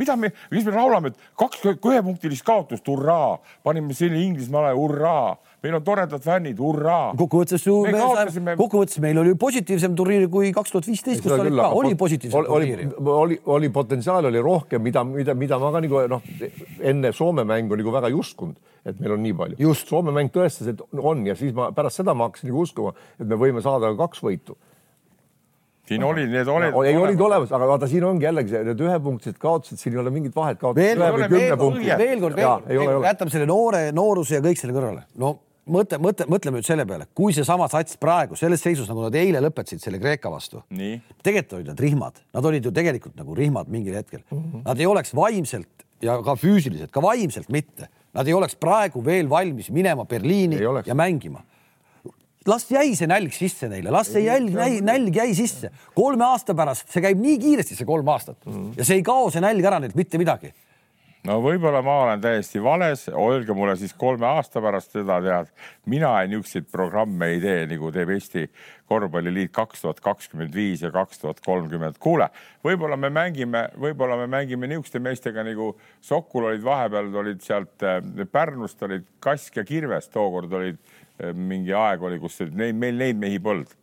mida me, mis me laulame, et kaks ühepunktilist kaotust, hurraa, panime selle Inglismaale, hurraa, meil on toredad fännid, hurraa. kokkuvõttes ju me, me kaotasime... kokkuvõttes meil oli positiivsem turniir kui kaks tuhat viisteist, kus oli ka, oli positiivsem turniir. oli, oli, oli potentsiaal oli rohkem, mida, mida, mida ma ka nagu noh, enne Soome mängu nagu väga ei uskunud, et meil on nii palju. Soome mäng tõestas, et on ja siis ma pärast seda ma hakkasin nagu uskuma, et me võime saada kaks võitu siin oli, need olid. ei, olid olemas, aga vaata, siin ongi jällegi see, need ühepunktised kaotused, siin ei ole mingit vahet. veel kord, veel kord, jätame selle noore, nooruse ja kõik selle kõrvale. no mõtle, mõtle, mõtleme nüüd selle peale, kui seesama sats praegu selles seisus, nagu nad eile lõpetasid selle Kreeka vastu. tegelikult olid nad rihmad, nad olid ju tegelikult nagu rihmad mingil hetkel mm. -hmm. Nad ei oleks vaimselt ja ka füüsiliselt, ka vaimselt mitte, nad ei oleks praegu veel valmis minema Berliini ja mängima las jäi see nälg sisse neile, las see jälg, nälg jäi sisse. kolme aasta pärast, see käib nii kiiresti, see kolm aastat mm -hmm. ja see ei kao, see nälg ära neilt mitte midagi no võib-olla ma olen täiesti vales, öelge mulle siis kolme aasta pärast seda tead, mina niisuguseid programme ei tee, nagu teeb Eesti Korvpalliliit kaks tuhat kakskümmend viis ja kaks tuhat kolmkümmend. kuule, võib-olla me mängime, võib-olla me mängime niisuguste meestega nagu Sokul olid vahepeal olid sealt äh, Pärnust olid Kask ja Kirves, tookord olid äh, mingi aeg oli, kus neid, meil neid mehi polnud.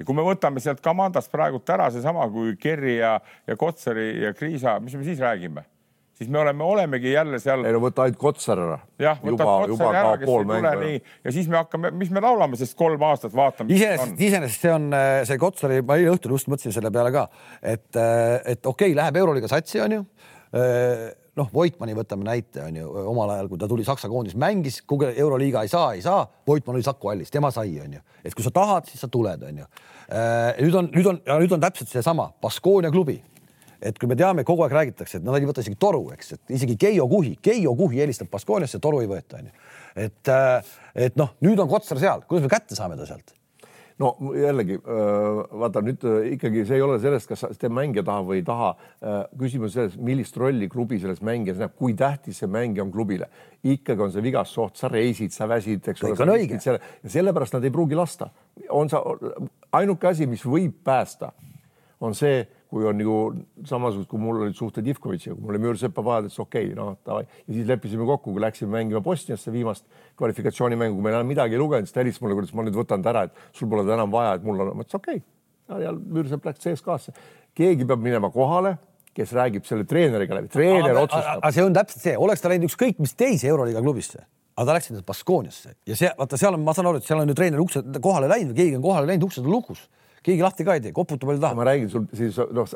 Ja kui me võtame sealt Kamandast praegult ära seesama, kui Kerri ja, ja Kotsari ja Kriisa, mis me siis räägime siis me oleme, olemegi jälle seal. ei no võta ainult Kotsar ära. jah, võtad Kotsari ära, kes ei tule nii ja siis me hakkame, mis me laulame, sest kolm aastat vaatame. iseenesest, iseenesest see on äh, see Kotsari, ma eile õhtul just mõtlesin selle peale ka, et, äh, et okei okay,, läheb Euroliiga satsi, onju äh, noh, Voitmani võtame näite, on ju, omal ajal, kui ta tuli Saksa koondis, mängis, kuhugi Euroliiga ei saa, ei saa, Voitman oli Saku hallis, tema sai, on ju, et kui sa tahad, siis sa tuled, on ju. nüüd on, nüüd on, nüüd on täpselt seesama Baskonia klubi et kui me teame, kogu aeg räägitakse, et nad ei võta isegi toru, eks, et isegi Keijo Kuhi, Keijo Kuhi helistab Baskooniasse, toru ei võeta, onju. et, äh, et noh, nüüd on Kotsar seal, kuidas me kätte saame ta sealt? no jällegi äh, vaata nüüd äh, ikkagi see ei ole sellest, kas see mängija tahab või ei taha. küsimus selles, millist rolli klubi selles mängijas näeb, kui tähtis see mängija on klubile. ikkagi on see vigastusoht, sa reisid, sa väsid, eks ole. ja sellepärast nad ei pruugi lasta. on sa ainuke asi, mis võib päästa, on see kui on nagu samasugused, kui mul olid suhted Ivkovitšiga, kui mul oli Müürsepa ütles okei okay,, noh davai ja siis leppisime kokku, kui läksime mängima Bosniasse viimast kvalifikatsioonimängu, kui me enam midagi ei lugenud, siis ta helistas mulle, kuidas ma nüüd võtan ta ära, et sul pole ta enam vaja, et mul on, ma ütlesin okei okay. ja Müürsepp läks CSKA-sse. keegi peab minema kohale kes räägib selle treeneriga läbi, treener aga, otsustab. aga see on täpselt see, oleks ta läinud ükskõik mis teise Euroliiga klubisse, aga ta läks nüüd Baskooniasse ja see, vaata, seal on, ma saan aru, et seal on ju treener ukse kohale läinud või keegi on kohale läinud, uksed on lukus keegi lahti ka ei tee, koputa palju tahab. ma räägin sul siis noh,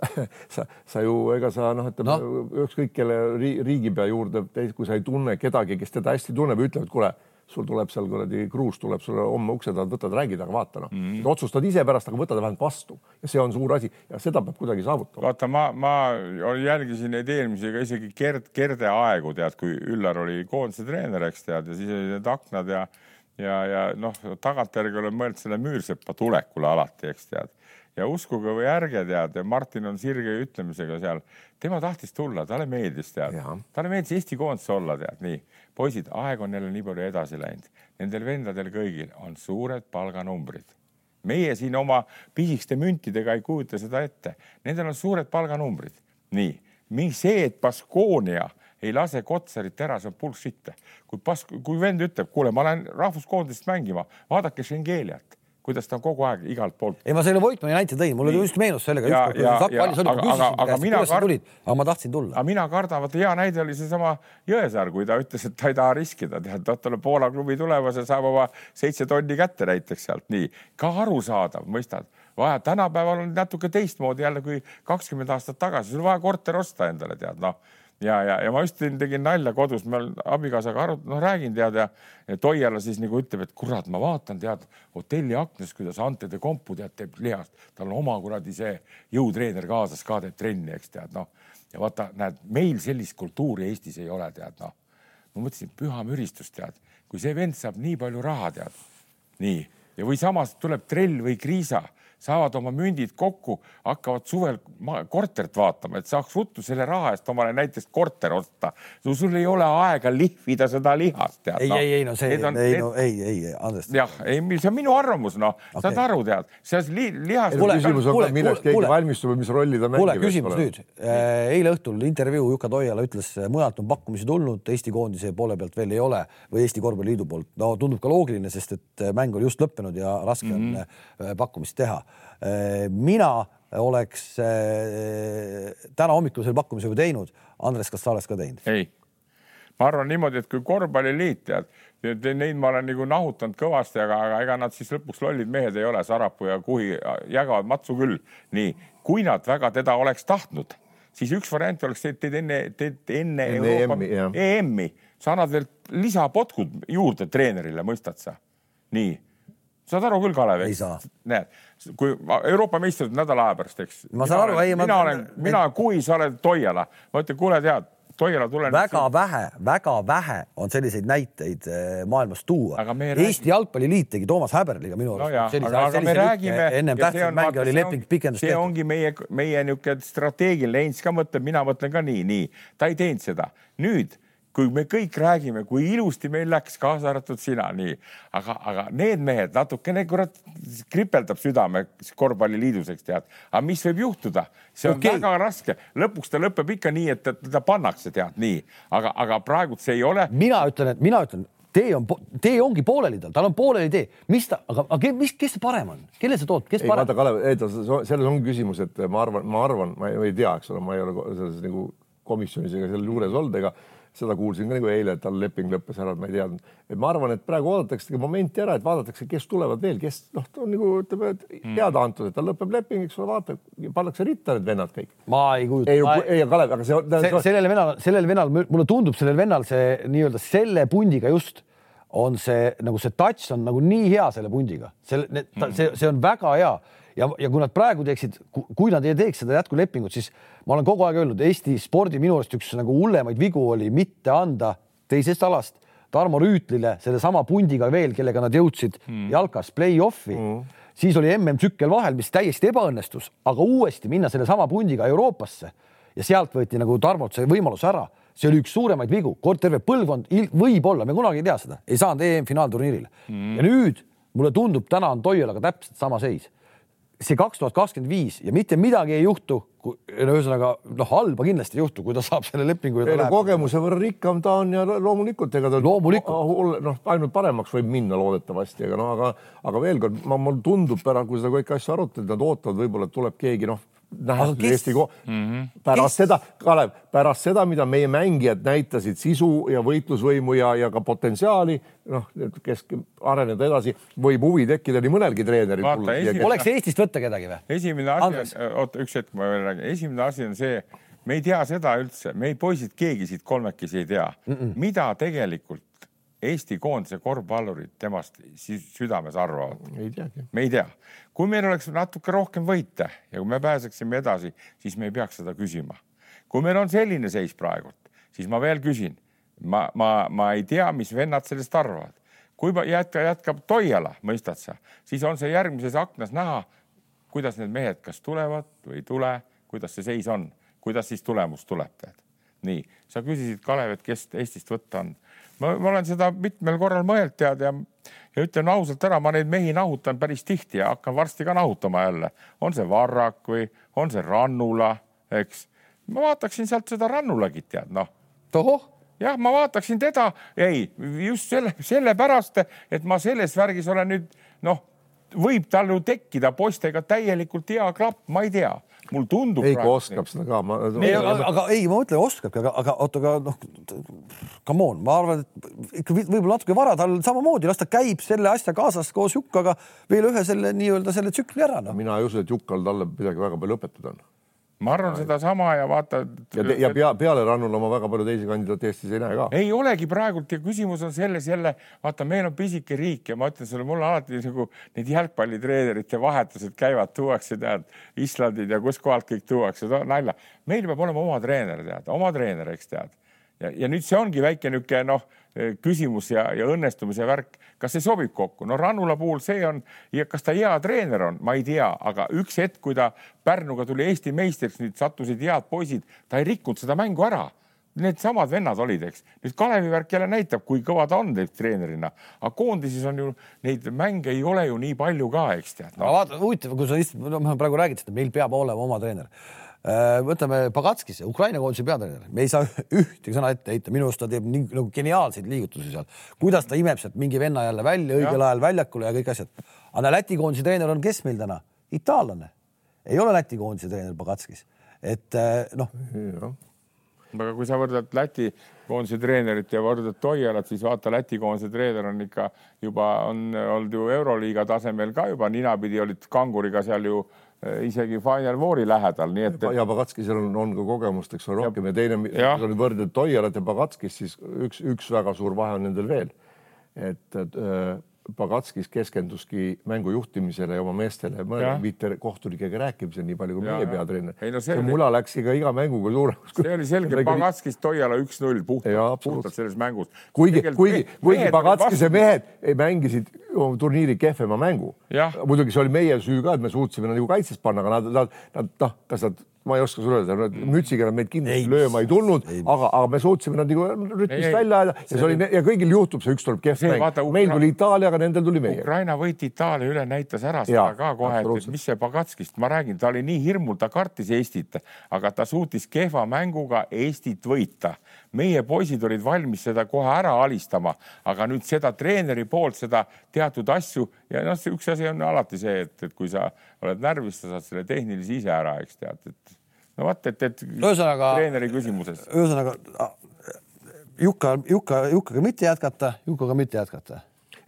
sa, sa ju ega sa noh, ütleme no. ükskõik kelle riigipea juurde, kui sa ei tunne kedagi, kes teda hästi tunneb, ütleb, et kuule, sul tuleb seal kuradi kruus tuleb sulle homme ukse taha, võtad, räägid, aga vaata noh mm -hmm., otsustad ise pärast, aga võta ta vähemalt vastu ja see on suur asi ja seda peab kuidagi saavutama. vaata, ma, ma jälgisin neid eelmisi, ega isegi Gerd, Gerde aegu tead, kui Üllar oli koondise treener, eks tead, ja siis olid need aknad ja ja, ja noh, tagantjärgi olen mõelnud selle Müürsepa tulekule alati, eks tead. ja uskuge või ärge tead, Martin on sirge ütlemisega seal, tema tahtis tulla, talle meeldis tead, talle meeldis Eesti koondises olla tead, nii. poisid, aeg on jälle nii palju edasi läinud, nendel vendadel kõigil on suured palganumbrid. Meie siin oma pisikeste müntidega ei kujuta seda ette, nendel on suured palganumbrid, nii, see, et Baskonia ei lase Kotsarit ära, see on bullshit. kui pas-, kui vend ütleb, kuule, ma lähen rahvuskoondist mängima, vaadake Schengeliat kuidas ta on kogu aeg igalt poolt. ei, ma selle Voitmani näite tõin, mul oli just meenus sellega. aga, ma tahtsin tulla. aga mina kardan, vaata hea näide oli seesama Jõesaar, kui ta ütles, et ta ei taha riskida, tead, ta tuleb Poola klubi tulemas ja saab oma seitse tonni kätte näiteks sealt, nii ka arusaadav, mõistad vaja, tänapäeval on natuke teistmoodi jälle kui kakskümmend aastat tagasi, sul vaja korter osta endale, tead noh ja, ja, ja ma just tegin nalja kodus, me abikaasaga arut-, noh, räägin tead ja, ja Toiala siis nagu ütleb, et kurat, ma vaatan tead hotelli aknast, kuidas Ante de Kompu tead teeb lihast, tal on oma kuradi see jõutreener kaasas ka teeb trenni, eks tead noh. ja vaata, näed, meil sellist kultuuri Eestis ei ole, tead noh. ma mõtlesin, püha müristus, tead, kui see vend saab nii palju raha, tead, nii. Ja või samas tuleb trell või kriisa saavad oma mündid kokku, hakkavad suvel korterit vaatama, et saaks ruttu selle raha eest omale näiteks korter osta. sul ei ole aega lihvida seda lihast. ei no,, ei, ei no see, on, ei, no ei, ei, Andres. jah, ei, see on minu arvamus, noh okay., saad aru, tead, see li, lihas. küsimus on, milleks keegi valmistub või mis rolli ta mängib. kuule, küsimus nüüd. Äh, eile õhtul intervjuu Juka Toiala ütles, mujalt on pakkumisi tulnud, Eesti koondise poole pealt veel ei ole või Eesti Korvpalliliidu poolt. no tundub ka loogiline, sest et mäng oli just lõppenud ja raske mm -hmm. on äh, pakkumist teha Äh, mina oleks äh, täna hommikul selle pakkumise juba teinud. Andres, kas sa oleks ka teinud? ei, ma arvan niimoodi, et kui korvpalliliit tead, neid ma olen nagu nahutanud kõvasti, aga, aga ega nad siis lõpuks lollid mehed ei ole, Sarapuu ja Kuhi jagavad matsu küll. nii, kui nad väga teda oleks tahtnud, siis üks variant oleks, et teed enne, teed enne, enne Euroopa EM-i, EM sa annad veel lisapotkud juurde treenerile, mõistad sa? nii saad aru küll, Kalev? ei saa. näed, kui Euroopa meistrid nädala aja pärast, eks. ma saan aru, ei. mina olen, mina, kui sa oled Toiala, ma ütlen, kuule, tead, Toiala tulen. väga siin... vähe, väga vähe on selliseid näiteid eh, maailmas tuua. Eesti Jalgpalliliit tegi Toomas Häberliga minu arust no. aga, aga me räägime. ennem tähtsaid mänge oli leping pikendust. see ongi meie, meie niisugune strateegiline, Heinz ka mõtleb, mina mõtlen ka nii, nii. ta ei teinud seda. nüüd kui me kõik räägime, kui ilusti meil läks, kaasa arvatud sina, nii, aga, aga need mehed natukene kurat kripeldab südame korvpalliliidus, eks tead, aga mis võib juhtuda, see on okay. väga raske, lõpuks ta lõpeb ikka nii, et teda pannakse, tead nii, aga, aga praegu see ei ole. mina ütlen, et mina ütlen, tee on, tee ongi pooleli tal, tal on pooleli tee, mis ta, aga, aga mis, kes parem on, kelle sa tood, kes ei, parem? vaata, Kalev, ei selles ongi küsimus, et ma arvan, ma arvan, ma ei tea, eks ole, ma ei ole selles nagu komisjonis ega seal juures olnud ega seda kuulsin ka nagu eile, et tal leping lõppes ära, et ma ei teadnud. et ma arvan, et praegu oodataksegi momenti ära, et vaadatakse, kes tulevad veel, kes noh, ta on nagu ütleme, mm. teada antud, et tal lõpeb leping, eks ole, vaata, pannakse ritta need vennad kõik. ma ei kujuta. ei, ei, Kalev, aga see, see. sellele vennal, sellel vennal, mulle tundub, sellel vennal see nii-öelda selle pundiga just on see nagu see touch on nagu nii hea selle pundiga, selle, see, see on väga hea ja, ja kui nad praegu teeksid, kui nad ei teeks seda jätkulepingut, siis ma olen kogu aeg öelnud, Eesti spordi minu arust üks nagu hullemaid vigu oli mitte anda teisest alast Tarmo Rüütlile sellesama pundiga veel, kellega nad jõudsid mm. jalkas play-off'i mm. siis oli MM-tsükkel vahel, mis täiesti ebaõnnestus, aga uuesti minna sellesama pundiga Euroopasse ja sealt võeti nagu Tarmolt see võimalus ära, see oli üks suuremaid vigu, kord terve põlvkond võib-olla, me kunagi ei tea seda, ei saanud EM-finaalturniirile mm. ja nüüd mulle tundub, täna on Toialaga täpselt sama seis see kaks tuhat kakskümmend viis ja mitte midagi ei juhtu, ühesõnaga noh, halba kindlasti ei juhtu, kui ta saab selle lepingu. ei no kogemuse võrra rikkam ta on ja loomulikult, ega ta loomulikult noh, ainult paremaks võib minna loodetavasti, aga no aga, aga veel kord, ma, mulle tundub pärast, kui seda kõiki asju arutad, nad ootavad, võib-olla tuleb keegi noh nähes kes... Eesti ko- mm -hmm. pärast kes... seda, Kalev, pärast seda, mida meie mängijad näitasid sisu ja võitlusvõimu ja, ja ka potentsiaali, noh, kes areneda edasi, võib huvi tekkida nii mõnelgi treeneril. Esimene... oleks Eestist võtta kedagi või? esimene asi, oota üks hetk, ma veel räägin, esimene asi on see, me ei tea seda üldse, me poisid, keegi siit kolmekesi ei tea mm, -mm. mida tegelikult Eesti koondise korvpallurid temast südames arvavad? ei teagi. me ei tea. kui meil oleks natuke rohkem võite ja kui me pääseksime edasi, siis me ei peaks seda küsima. kui meil on selline seis praegult, siis ma veel küsin, ma, ma, ma ei tea, mis vennad sellest arvavad. kui jätka, jätkab Toiala, mõistad sa, siis on see järgmises aknas näha, kuidas need mehed kas tulevad või ei tule, kuidas see seis on, kuidas siis tulemus tuleb, nii, sa küsisid, Kalev, et kes Eestist võtta on ma, ma olen seda mitmel korral mõelnud tead ja, ja ütlen ausalt ära, ma neid mehi nahutan päris tihti ja hakkan varsti ka nahutama jälle. on see Varrak või on see Rannula, eks. ma vaataksin sealt seda Rannulagit tead noh. tohoh jah, ma vaataksin teda, ei just selle, sellepärast, et ma selles värgis olen nüüd noh, võib tal ju tekkida poistega täielikult hea klapp, ma ei tea mul tundub. Heiko oskab seda ka. ei, aga, aga ei, ma mõtlen, oskabki, aga, aga oota, aga noh, come on, ma arvan, et ikka võib-olla natuke vara, tal samamoodi, las ta käib selle asja kaasas koos Jukkaga veel ühe selle nii-öelda selle tsükli ära no.. mina ei usu, et Jukkal talle midagi väga palju õpetada on ma arvan sedasama ja vaata. ja, ja pea, peale Rannula ma väga palju teisi kandidaate Eestis ei näe ka. ei olegi praegult ja küsimus on selles jälle, vaata, meil on pisike riik ja ma ütlen sulle, mul alati nagu need jalgpallitreenerite vahetused käivad, tuuakse tead Islandid ja kuskohalt kõik tuuakse, nalja. meil peab olema oma treener, tead, oma treener, eks tead. ja, ja nüüd see ongi väike niisugune noh küsimus ja, ja õnnestumise värk, kas see sobib kokku? no Rannula puhul see on ja kas ta hea treener on, ma ei tea, aga üks hetk, kui ta Pärnuga tuli Eesti meistriks, nüüd sattusid head poisid, ta ei rikkunud seda mängu ära. Needsamad vennad olid, eks. nüüd Kalevi värk jälle näitab, kui kõva ta on treenerina, aga koondises on ju neid mänge ei ole ju nii palju ka, eks tead no.. aga vaata, huvitav, kui sa lihtsalt no, praegu räägid, et meil peab olema oma treener võtame Pagatskise, Ukraina koondise peatreener, me ei saa ühtegi sõna ette heita, minu arust ta teeb nii nagu geniaalseid liigutusi seal, kuidas ta imeb sealt mingi venna jälle välja õigel ja. ajal väljakule ja kõik asjad. aga Läti koondise treener on kes meil täna? itaallane, ei ole Läti koondise treener Pagatskis, et äh, noh. aga kui sa võrdled Läti koondise treenerit ja võrdled Toialat, siis vaata, Läti koondise treener on ikka juba on olnud ju Euroliiga tasemel ka juba ninapidi olid kanguriga seal ju Äh, isegi Final Fouri lähedal, nii et. ja Pagatskisel on, on ka kogemust, eks ole, rohkem ja, ja teine, kui võrdled Toialat ja Pagatskist, siis üks, üks väga suur vahe on nendel veel. et äh, Pagatskis keskenduski mängu juhtimisele ja oma meestele, mitte kohtunikega rääkimisele nii palju kui meie peatreener. No, see, see mula läks ikka iga mänguga suuremaks. see oli selge, Pagatskis Toiala üks-null puhtalt, puhtalt selles mängus. kuigi, kuigi, kuigi Pagatskise mehed mängisid turniiri kehvema mängu. muidugi see oli meie süü ka, et me suutsime nagu kaitses panna, aga nad, nad, nad noh, kas nad ma ei oska sulle öelda, mütsiga nad meid kindlasti lööma ei tulnud, aga, aga me suutsime nad nagu rütmist välja ajada ja see oli ja kõigil juhtub see, üks tuleb kehv mäng. meil tuli Itaalia, aga nendel tuli meie. Ukraina võit Itaalia üle näitas ära seda ja, ka kohe, et mis see Pagatskist, ma räägin, ta oli nii hirmul, ta kartis Eestit, aga ta suutis kehva mänguga Eestit võita. Meie poisid olid valmis seda kohe ära alistama, aga nüüd seda treeneri poolt seda teatud asju ja noh, see üks asi on alati see, et, et kui sa oled närvis, sa saad selle tehnilise ise ära, eks tead, et no vot, et, et ühesõnaga treeneri küsimuses. ühesõnaga Jukka, Jukka, Jukkaga mitte jätkata, Jukaga mitte jätkata.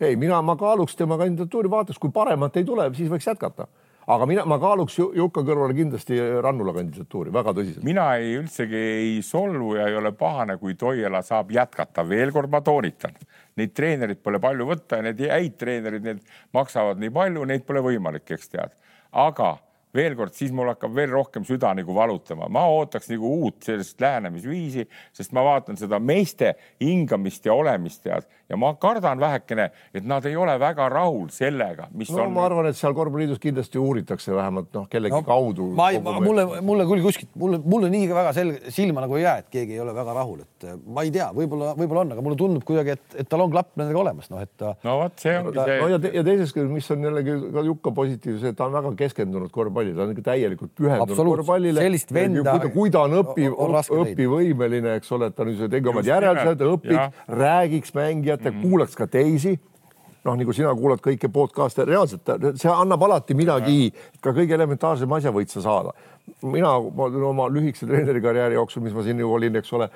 ei, mina, ma kaaluks tema kandidatuuri, vaataks, kui paremat ei tule, siis võiks jätkata aga mina, ma kaaluks Jukka kõrvale kindlasti Rannula kandidatuuri väga tõsiselt. mina ei üldsegi ei solvu ja ei ole pahane, kui Toiala saab jätkata, veel kord ma toonitan, neid treenereid pole palju võtta ja need häid treenerid, need maksavad nii palju, neid pole võimalik, eks tead, aga veel kord, siis mul hakkab veel rohkem süda nagu valutama, ma ootaks nagu uut sellist lähenemisviisi, sest ma vaatan seda meeste hingamist ja olemist tead ja ma kardan vähekene, et nad ei ole väga rahul sellega, mis no, on. ma arvan, et seal korvpalliliidus kindlasti uuritakse vähemalt noh, kellegi no, kaudu. ma ei, mulle, mulle küll kuskilt, mulle, mulle nii väga selge silma nagu ei jää, et keegi ei ole väga rahul, et äh, ma ei tea, võib-olla, võib-olla on, aga mulle tundub kuidagi, et, et tal on klapp nendega olemas, noh, et ta. no vot, see ongi see. no ja, te, ja teiseks, mis on jällegi ka Jukka positiivse, ta on väga keskendunud korvpalli, ta on ikka täielikult pühendunud korvpallile. sellist venda. kui ta on õpi, õpivõimeline, eks ole, et ta nüüd tegi omad järeldused, õpiks, räägiks mängijate mm, -hmm. kuulaks ka teisi noh, nagu sina kuulad kõike podcast'e, reaalselt see annab alati midagi, ka kõige elementaarsema asja võid sa saada. mina oma lühikese treenerikarjääri jooksul, mis ma siin ju olin, eks ole,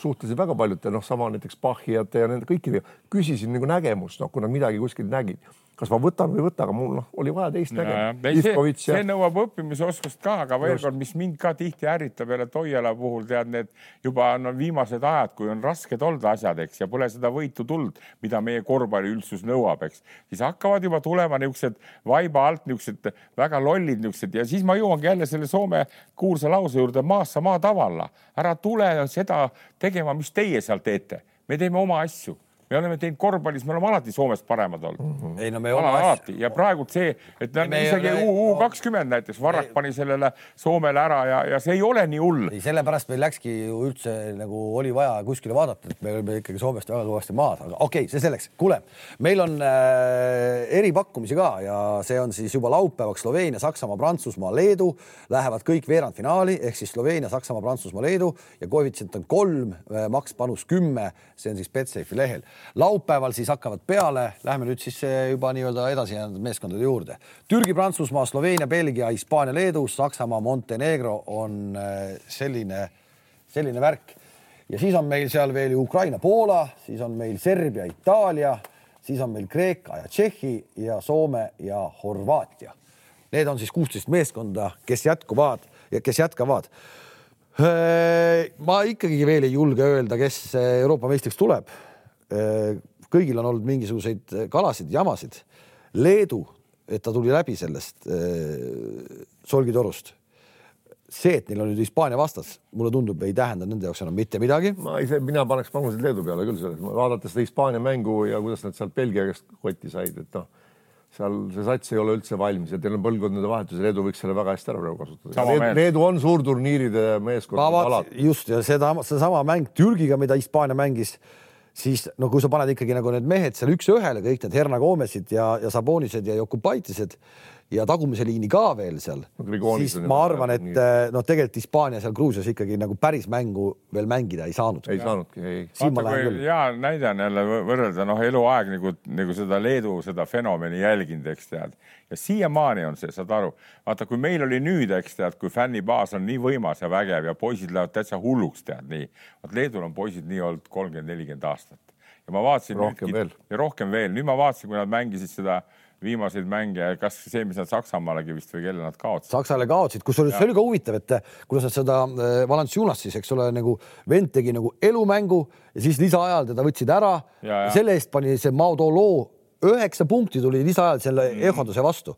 suhtlesin väga paljude, noh, sama näiteks Bachijate ja nende kõikidega, küsisin nagu nägemust, noh, kui nad midagi kuskil nägid kas ma võtan või ei võta, aga mul noh, oli vaja teist nägemust. See, see nõuab õppimisoskust ka, aga veel kord, mis mind ka tihti ärritab jälle Toiala puhul tead need juba no viimased ajad, kui on rasked olnud asjad, eks ja pole seda võitu tulnud, mida meie korvpalliüldsus nõuab, eks, siis hakkavad juba tulema niisugused vaiba alt niisugused väga lollid niisugused ja siis ma jõuangi jälle selle Soome kuulsa lause juurde maassa maa tavalla, ära tule seda tegema, mis teie seal teete, me teeme oma asju me oleme teinud korvpallis, me oleme alati Soomest paremad olnud mm. -hmm. ei no me oleme alati ja praegult see, et me, me isegi U kakskümmend näiteks, Varrak pani sellele Soomele ära ja, ja see ei ole nii hull. ei, sellepärast meil läkski ju üldse nagu oli vaja kuskile vaadata, et me olime ikkagi Soomest väga kõvasti maas, aga okei okay,, see selleks. kuule, meil on äh, eripakkumisi ka ja see on siis juba laupäevaks Sloveenia, Saksamaa, Prantsusmaa, Leedu lähevad kõik veerandfinaali ehk siis Sloveenia, Saksamaa, Prantsusmaa, Leedu ja koefitsient on kolm, äh, makspanus kümme, see on siis Betsafe'i lehel laupäeval siis hakkavad peale, lähme nüüd siis juba nii-öelda edasi jäänud meeskondade juurde. Türgi, Prantsusmaa, Sloveenia, Belgia, Hispaania, Leedu, Saksamaa, Montenegro on äh, selline, selline värk. ja siis on meil seal veel ju Ukraina, Poola, siis on meil Serbia, Itaalia, siis on meil Kreeka ja Tšehhi ja Soome ja Horvaatia. Need on siis kuusteist meeskonda, kes jätkuvad ja kes jätkavad äh, ma ikkagi veel ei julge öelda, kes Euroopa meistriks tuleb kõigil on olnud mingisuguseid äh, kalasid, jamasid. Leedu, et ta tuli läbi sellest äh, solgitorust. see, et neil on nüüd Hispaania vastas, mulle tundub, ei tähenda nende jaoks enam mitte midagi. ma ise, mina paneks panuseid Leedu peale küll selles, vaadates seda Hispaania mängu ja kuidas nad sealt Belgia käest kotti said, et noh, seal see sats ei ole üldse valmis ja teil on põlvkondade vahetus ja Leedu võiks selle väga hästi ära praegu kasutada. Leedu, Leedu on suurturniiride meeskond. just ja seda, sedasama mäng Türgiga, mida Hispaania mängis siis no kui sa paned ikkagi nagu need mehed seal üks-ühele, kõik need Herna Gomesid ja, ja Sabonised ja Jokubaitised ja tagumise liini ka veel seal no,, siis ma arvan, et eh, noh, tegelikult Hispaania seal Gruusias ikkagi nagu päris mängu veel mängida ei saanud. ei saanudki, ei. hea näide on jälle võrrelda noh, eluaeg nagu, nagu seda Leedu seda fenomeni jälginud, eks tead. ja siiamaani on see, saad aru, vaata, kui meil oli nüüd, eks tead, kui fännibaas on nii võimas ja vägev ja poisid lähevad täitsa hulluks, tead nii. vot Leedul on poisid nii olnud kolmkümmend, nelikümmend aastat ja ma vaatasin. rohkem nüüd, veel. ja rohkem veel, nüüd ma vaatasin, kui nad mängisid seda viimaseid mänge, kas see, mis nad Saksamaalegi vist või kelle nad kaotasid? Saksale kaotasid, kusjuures see oli ka huvitav, et eh, kuidas nad seda eh, Valanciunas siis, eks ole, nagu vend tegi nagu elumängu ja siis lisaajal teda võtsid ära. selle eest pani see Mao Dolo üheksa punkti tuli lisaajal selle ehonduse vastu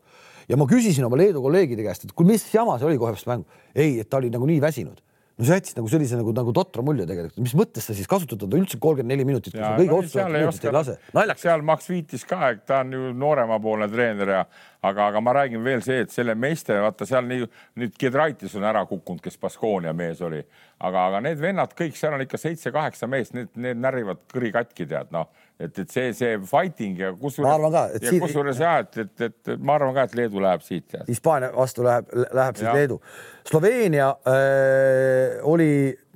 ja ma küsisin oma Leedu kolleegide käest, et kuule, mis jama see oli kohe pärast mängu. ei, et ta oli nagu nii väsinud no sa jätsid nagu sellise nagu, nagu totra mulje tegelikult, mis mõttes sa siis kasutad teda üldse kolmkümmend neli minutit, kui sa kõige otsustavat minutit ei lase? naljakas. seal Max viitis ka, et ta on ju nooremapoolne treener ja aga, aga ma räägin veel see, et selle meeste, vaata seal nii, nüüd Giedraitis on ära kukkunud, kes Baskonia mees oli, aga, aga need vennad kõik seal on ikka seitse-kaheksa meest, need, need närvivad kõri katki, tead noh, et, et see, see fighting ja kusjuures, ja kusjuures ja et, et, et, et ma arvan ka, et Leedu läheb siit. Hispaania vastu läheb, läheb siis ja. Leedu. Sloveenia äh, oli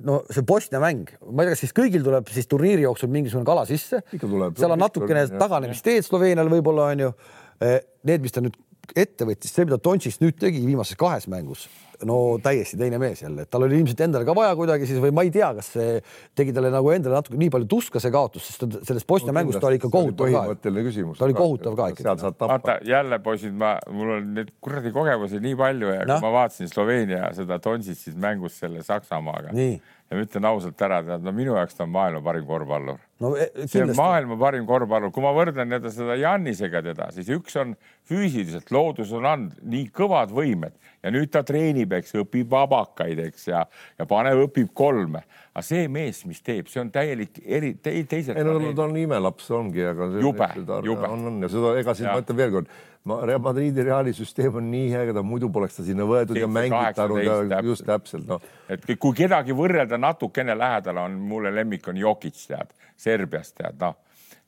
no see Bosnia mäng, ma ei tea, kas siis kõigil tuleb siis turniiri jooksul mingisugune kala sisse. seal on natukene taganemisteed Sloveenial võib-olla onju Eh, need, mis ta nüüd ette võttis, see, mida Dontšis nüüd tegi viimases kahes mängus, no täiesti teine mees jälle, et tal oli ilmselt endale ka vaja kuidagi siis või ma ei tea, kas see tegi talle nagu endale natuke nii palju tuska see kaotus, sest ta selles Bosnia no, mängus ta oli ikka kohutav ka. ta oli kohutav ka ikkagi. vaata jälle poisid, ma, mul on neid kuradi kogemusi nii palju ja no? kui ma vaatasin Sloveenia seda Dontšit siis mängus selle Saksamaaga nii ja ma ütlen ausalt ära, tead, no minu jaoks ta on maailma parim korvpallur no,. E, see on maailma parim korvpallur, kui ma võrdlen teda seda Jannisega teda, siis üks on füüsiliselt, loodus on andnud nii kõvad võimed ja nüüd ta treenib, eks, õpib vabakaid, eks, ja, ja paneb, õpib kolme. aga see mees, mis teeb, see on täielik eri te,, teised. ei no ta on imelaps, ongi, aga. jube, jube. on, on ja seda, ega siis ma ütlen veelkord Madridi Reali süsteem on nii äge, muidu poleks ta sinna võetud ja mängitanud ja just täpselt noh. et kui kedagi võrrelda natukene lähedal on, mulle lemmik on Jokic tead, Serbiast tead noh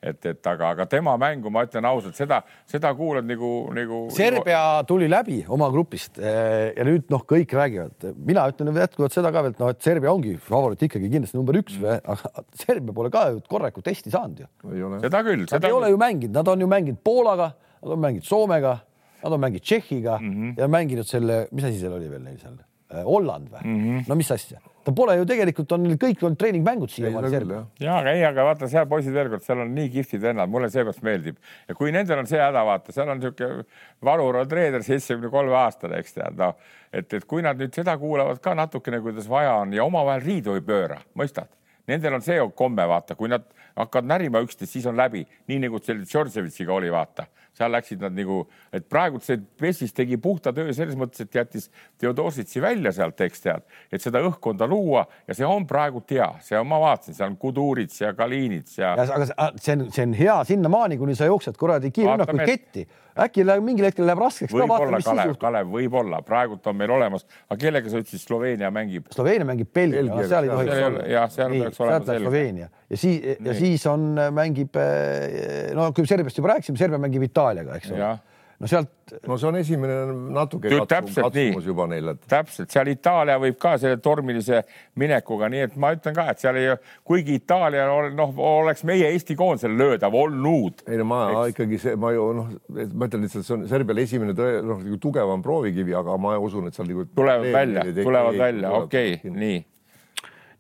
et, et aga, aga tema mängu ma ütlen ausalt, seda, seda kuulad nagu, nagu. Serbia tuli läbi oma grupist eh, ja nüüd noh, kõik räägivad, mina ütlen jätkuvalt seda ka veel, et noh, et Serbia ongi favoriit ikkagi kindlasti number üks või, aga Serbia pole ka ju korralikku testi saanud ju. seda küll. Nad ei ole ju mänginud, nad on ju mänginud Poolaga nad on mänginud Soomega, nad on mänginud Tšehhiga mm -hmm. ja mänginud selle, mis asi seal oli veel neil seal äh,, Holland või mm? -hmm. no mis asja, ta pole ju tegelikult on neil kõik olnud treeningmängud siiamaani. ja, aga ei, aga vaata seal poisid veel kord, seal on nii kihvtid vennad, mulle seepärast meeldib ja kui nendel on see häda, vaata, seal on niisugune valur treener, seitsmekümne kolme aastane, eks tead, noh, et, et kui nad nüüd seda kuulavad ka natukene, kuidas vaja on ja omavahel riidu ei pööra, mõistad Nendel on see komme, vaata, kui nad hakkavad närima üksteist, siis on läbi, nii nagu selle Džordževitšiga oli, vaata seal läksid nad nagu, et praegu see Pessis tegi puhta töö selles mõttes, et jättis Theodorsitsi välja sealt, eks tead, et seda õhkkonda luua ja see on praegu hea, see on, ma vaatasin, seal on Kudurits ja Kalinits ja, ja. aga see on, see on hea sinnamaani, kuni sa jooksed kuradi kiirrünnakuid ketti äkki läheb mingil hetkel läheb raskeks. võib-olla, Kalev, Kalev, võib-olla, praegult on meil olemas, aga kellega sa ütlesid, Sloveenia mängib? Sloveenia mängib Belgia, seal ei tohiks olla. jah, seal peaks olema. Sloveenia ja siis, ja siis on, mängib, eh, no kui Serbiast juba rääkisime, Serbia mängib Itaaliaga, eks ole no sealt. no see on esimene natuke katsumus juba neil, et. täpselt, seal Itaalia võib ka selle tormilise minekuga, nii et ma ütlen ka, et seal ei, kuigi Itaalia noh, oleks meie Eesti koondisel löödav olnud. ei no ma eks... ikkagi see, ma ju noh, ma ütlen lihtsalt, see on Serbiale esimene tõe, noh nagu tugevam proovikivi, aga ma usun, et seal nagu. tulevad välja, tulevad välja, okei nii.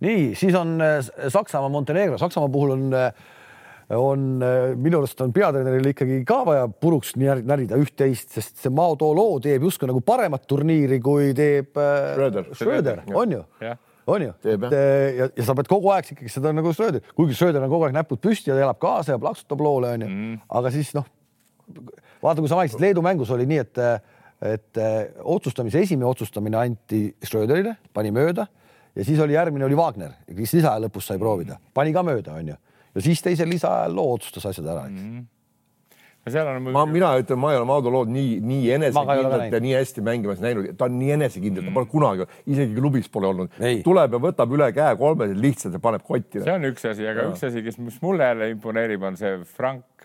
Nii, siis on äh, Saksamaa, Montenegro, Saksamaa puhul on äh, on äh, minu arust on peatreeneril ikkagi ka vaja puruks närida üht-teist, sest see Mao Tolo teeb justkui nagu paremat turniiri, kui teeb Schröder, Schröder, on ju? On ju, et ja, ja sa pead kogu aeg ikkagi seda nagu Schröder, kuigi Schröder on kogu aeg näpud püsti ja elab kaasa ja plaksutab loole, on ju. Mm., aga siis noh, vaata, kui sa mainisid, Leedu mängus oli nii, et, et otsustamise esimene otsustamine anti Schröderile, pani mööda ja siis oli järgmine oli Wagner, kes lisaaja lõpus sai proovida, pani ka mööda, on ju ja siis teisel lisaajal loo otsustas asjad ära, eks mm. -hmm seal on ma, mina ütlen, ma ei ole Maudo lood nii, nii enesekindlalt ja nii hästi mängimas näinud, ta on nii enesekindel mm, ta pole kunagi, isegi klubis pole olnud. tuleb ja võtab üle käe kolme lihtsalt ja paneb kotti. see on üks asi, aga ja. üks asi, kes, mis mulle jälle imponeerib, on see Frank